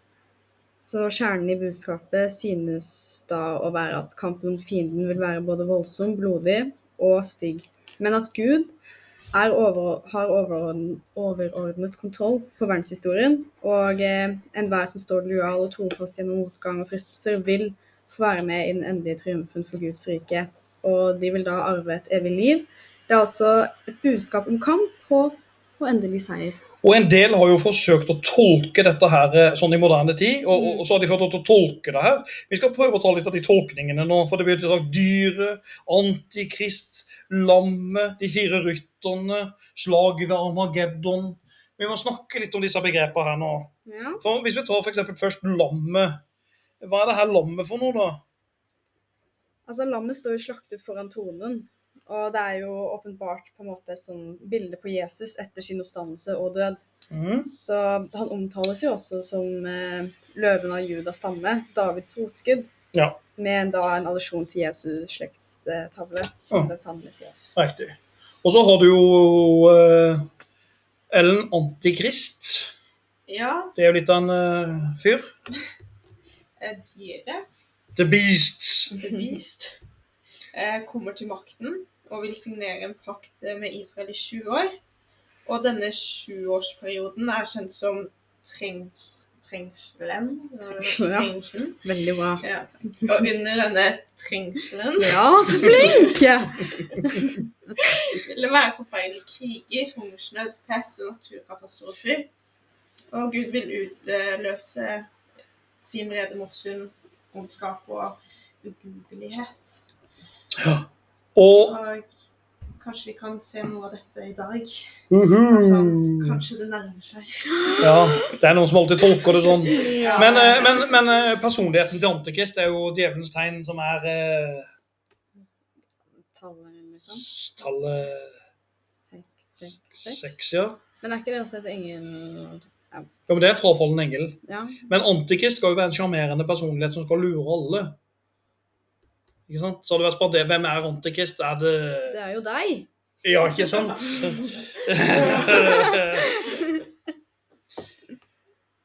Så kjernen i budskapet synes da å være at kampen mot fienden vil være både voldsom, blodig og stygg, men at Gud er over, har overordnet kontroll på verdenshistorien, og eh, enhver som står lojal og trofast gjennom motgang og fristelser, vil få være med i den endelige triumfen for Guds rike, og de vil da arve et evig liv. Det er altså et budskap om kamp og, og endelig seier. Og en del har jo forsøkt å tolke dette her eh, sånn i moderne tid, og, og, så har de fått lov til å tolke det her. Vi skal prøve å ta litt av de tolkningene nå, for det blir sagt dyret, antikrist, lammet, de fire rytterne, slaget ved Armageddon. Vi må snakke litt om disse begrepene her nå. Ja. For Hvis vi tar eksempel først lammet. Hva er det her lammet for noe, da? Altså, lammet står jo slaktet foran tronen. Og det er jo åpenbart på en måte som bilde på Jesus etter sin oppstandelse og død. Mm. Så han omtales jo også som eh, løven av Judas stamme, Davids rotskudd. Ja. Med da en allusjon til Jesus slektstavle som mm. den sanne Messias. Riktig. Og så har du jo eh, Ellen Antikrist. Ja, Det er jo litt av en eh, fyr. dyret, The Beast. The Beast, kommer til makten og vil signere en pakt eh, med Israel i sju år. Og denne sjuårsperioden er kjent som trengs, trengselen. Trengselen. Ja. Veldig bra. Ja. Og under denne trengselen Ja, så flink! vil det være forferdelige kriger, hungersnød, pest og naturkatastrofer. Og Gud vil utløse sin vrede mot sunn ondskap og ugudelighet. Og Og kanskje vi kan se noe av dette i dag. Uhu. Altså, kanskje det nærmer seg. Ja, det er noen som alltid tolker det sånn. Ja. Men, eh, men, men eh, personligheten til Antikrist er jo djevelens tegn, som er eh, Tallet, liksom. tallet ja. Men er ikke det også et engel... ja. Men det er frafallen engel. Ja. Men Antikrist skal jo være en sjarmerende personlighet som skal lure alle. Ikke sant? Så hadde det vært spurt det, hvem er Antikrist? Er det Det er jo deg. Ja, ikke sant?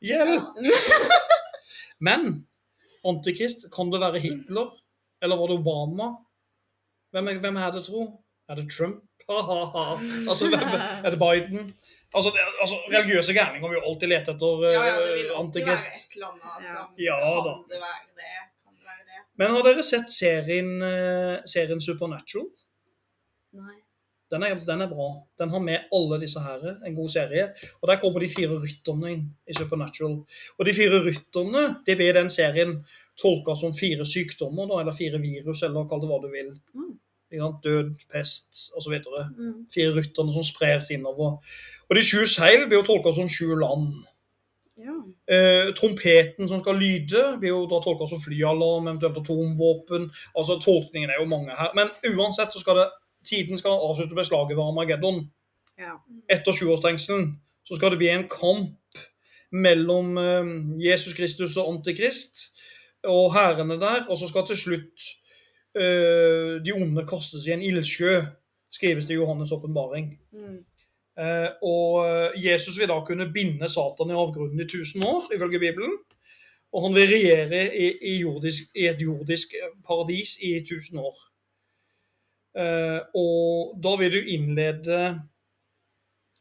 Hjelp! Men Antikrist, kan det være Hitler? Eller var det Obama? Hvem er, hvem er det, tro? Er det Trump? Altså, hvem, er det Biden? Altså, det, altså, religiøse gærninger vil jo alltid lete etter Ja, ja, det vil uh, alltid Antikrist. være et eller annet Ja. som Ja, da. Kan det være det? Kan det være det? Men har dere sett serien, eh, serien Supernatural? Nei. Den er, den er bra. Den har med alle disse her. En god serie. Og der kommer de fire rytterne inn i Supernatural. Og de fire rytterne det blir i den serien tolka som fire sykdommer, da, eller fire virus, eller kall det hva du vil. Mm. Død, pest osv. Mm. Fire rytterne som spres innover. Og de sju seil blir jo tolka som sju land. Ja. Eh, trompeten som skal lyde, blir jo da tolka som flyalarm, eventuelt atomvåpen. Altså Tolkningen er jo mange her. Men uansett så skal det tiden skal avslutte med slaget ved Armageddon. Ja. Etter sjuårstengselen så skal det bli en kamp mellom eh, Jesus Kristus og Antikrist og hærene der. Og så skal til slutt eh, de onde kastes i en ildsjø, skrives det i Johannes' åpenbaring. Mm. Eh, og Jesus vil da kunne binde Satan i avgrunnen i 1000 år, ifølge Bibelen. Og han vil regjere i, i, jordisk, i et jordisk paradis i 1000 år. Eh, og da vil du innlede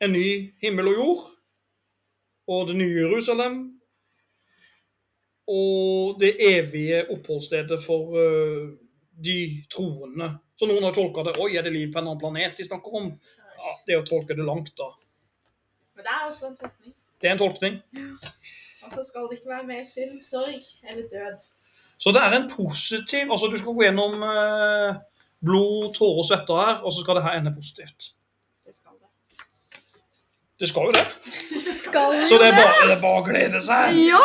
en ny himmel og jord, og det nye Jerusalem, og det evige oppholdsstedet for eh, de troende. Så noen har tolka det Oi, er det liv på en annen planet de snakker om? Ja, det er å tolke det langt, da. Men det er også en tolkning. Det er en tolkning. Og så skal det ikke være mer synd, sorg eller død. Så det er en positiv Altså, du skal gå gjennom eh, blod, tårer og svette her, og så skal det her ende positivt. Det skal det. Det skal jo det. det Skal Så det er bare, det er bare å glede seg. Ja!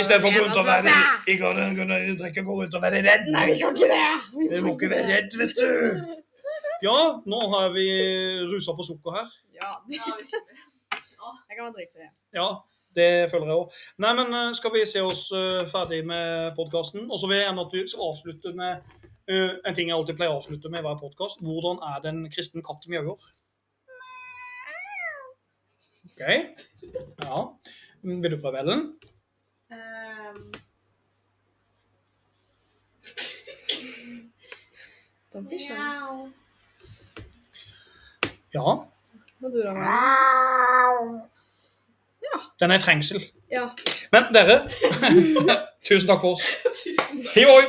Istedenfor å gå rundt og være Nei, Jeg trenger ikke gå rundt og være redd. vi kan ikke det! Vi må ikke være redd, vet du. Ja, nå har vi rusa på sukker her. Ja, det det kan være drite i. Ja, det føler jeg òg. Nei, men eh, skal vi se oss eh, ferdig med podkasten? Og så vil jeg gjerne at vi skal avslutte med uh, en ting jeg alltid pleier å avslutte med i hver podkast. Hvordan er det en kristen katt mjauer? OK. Ja. Vil du prøve, Ellen? Um... Don't be shy. Ja. Og du da, Maren? Den er i trengsel. Ja. Men dere, tusen takk for oss. Tusen takk. Hei, hoi!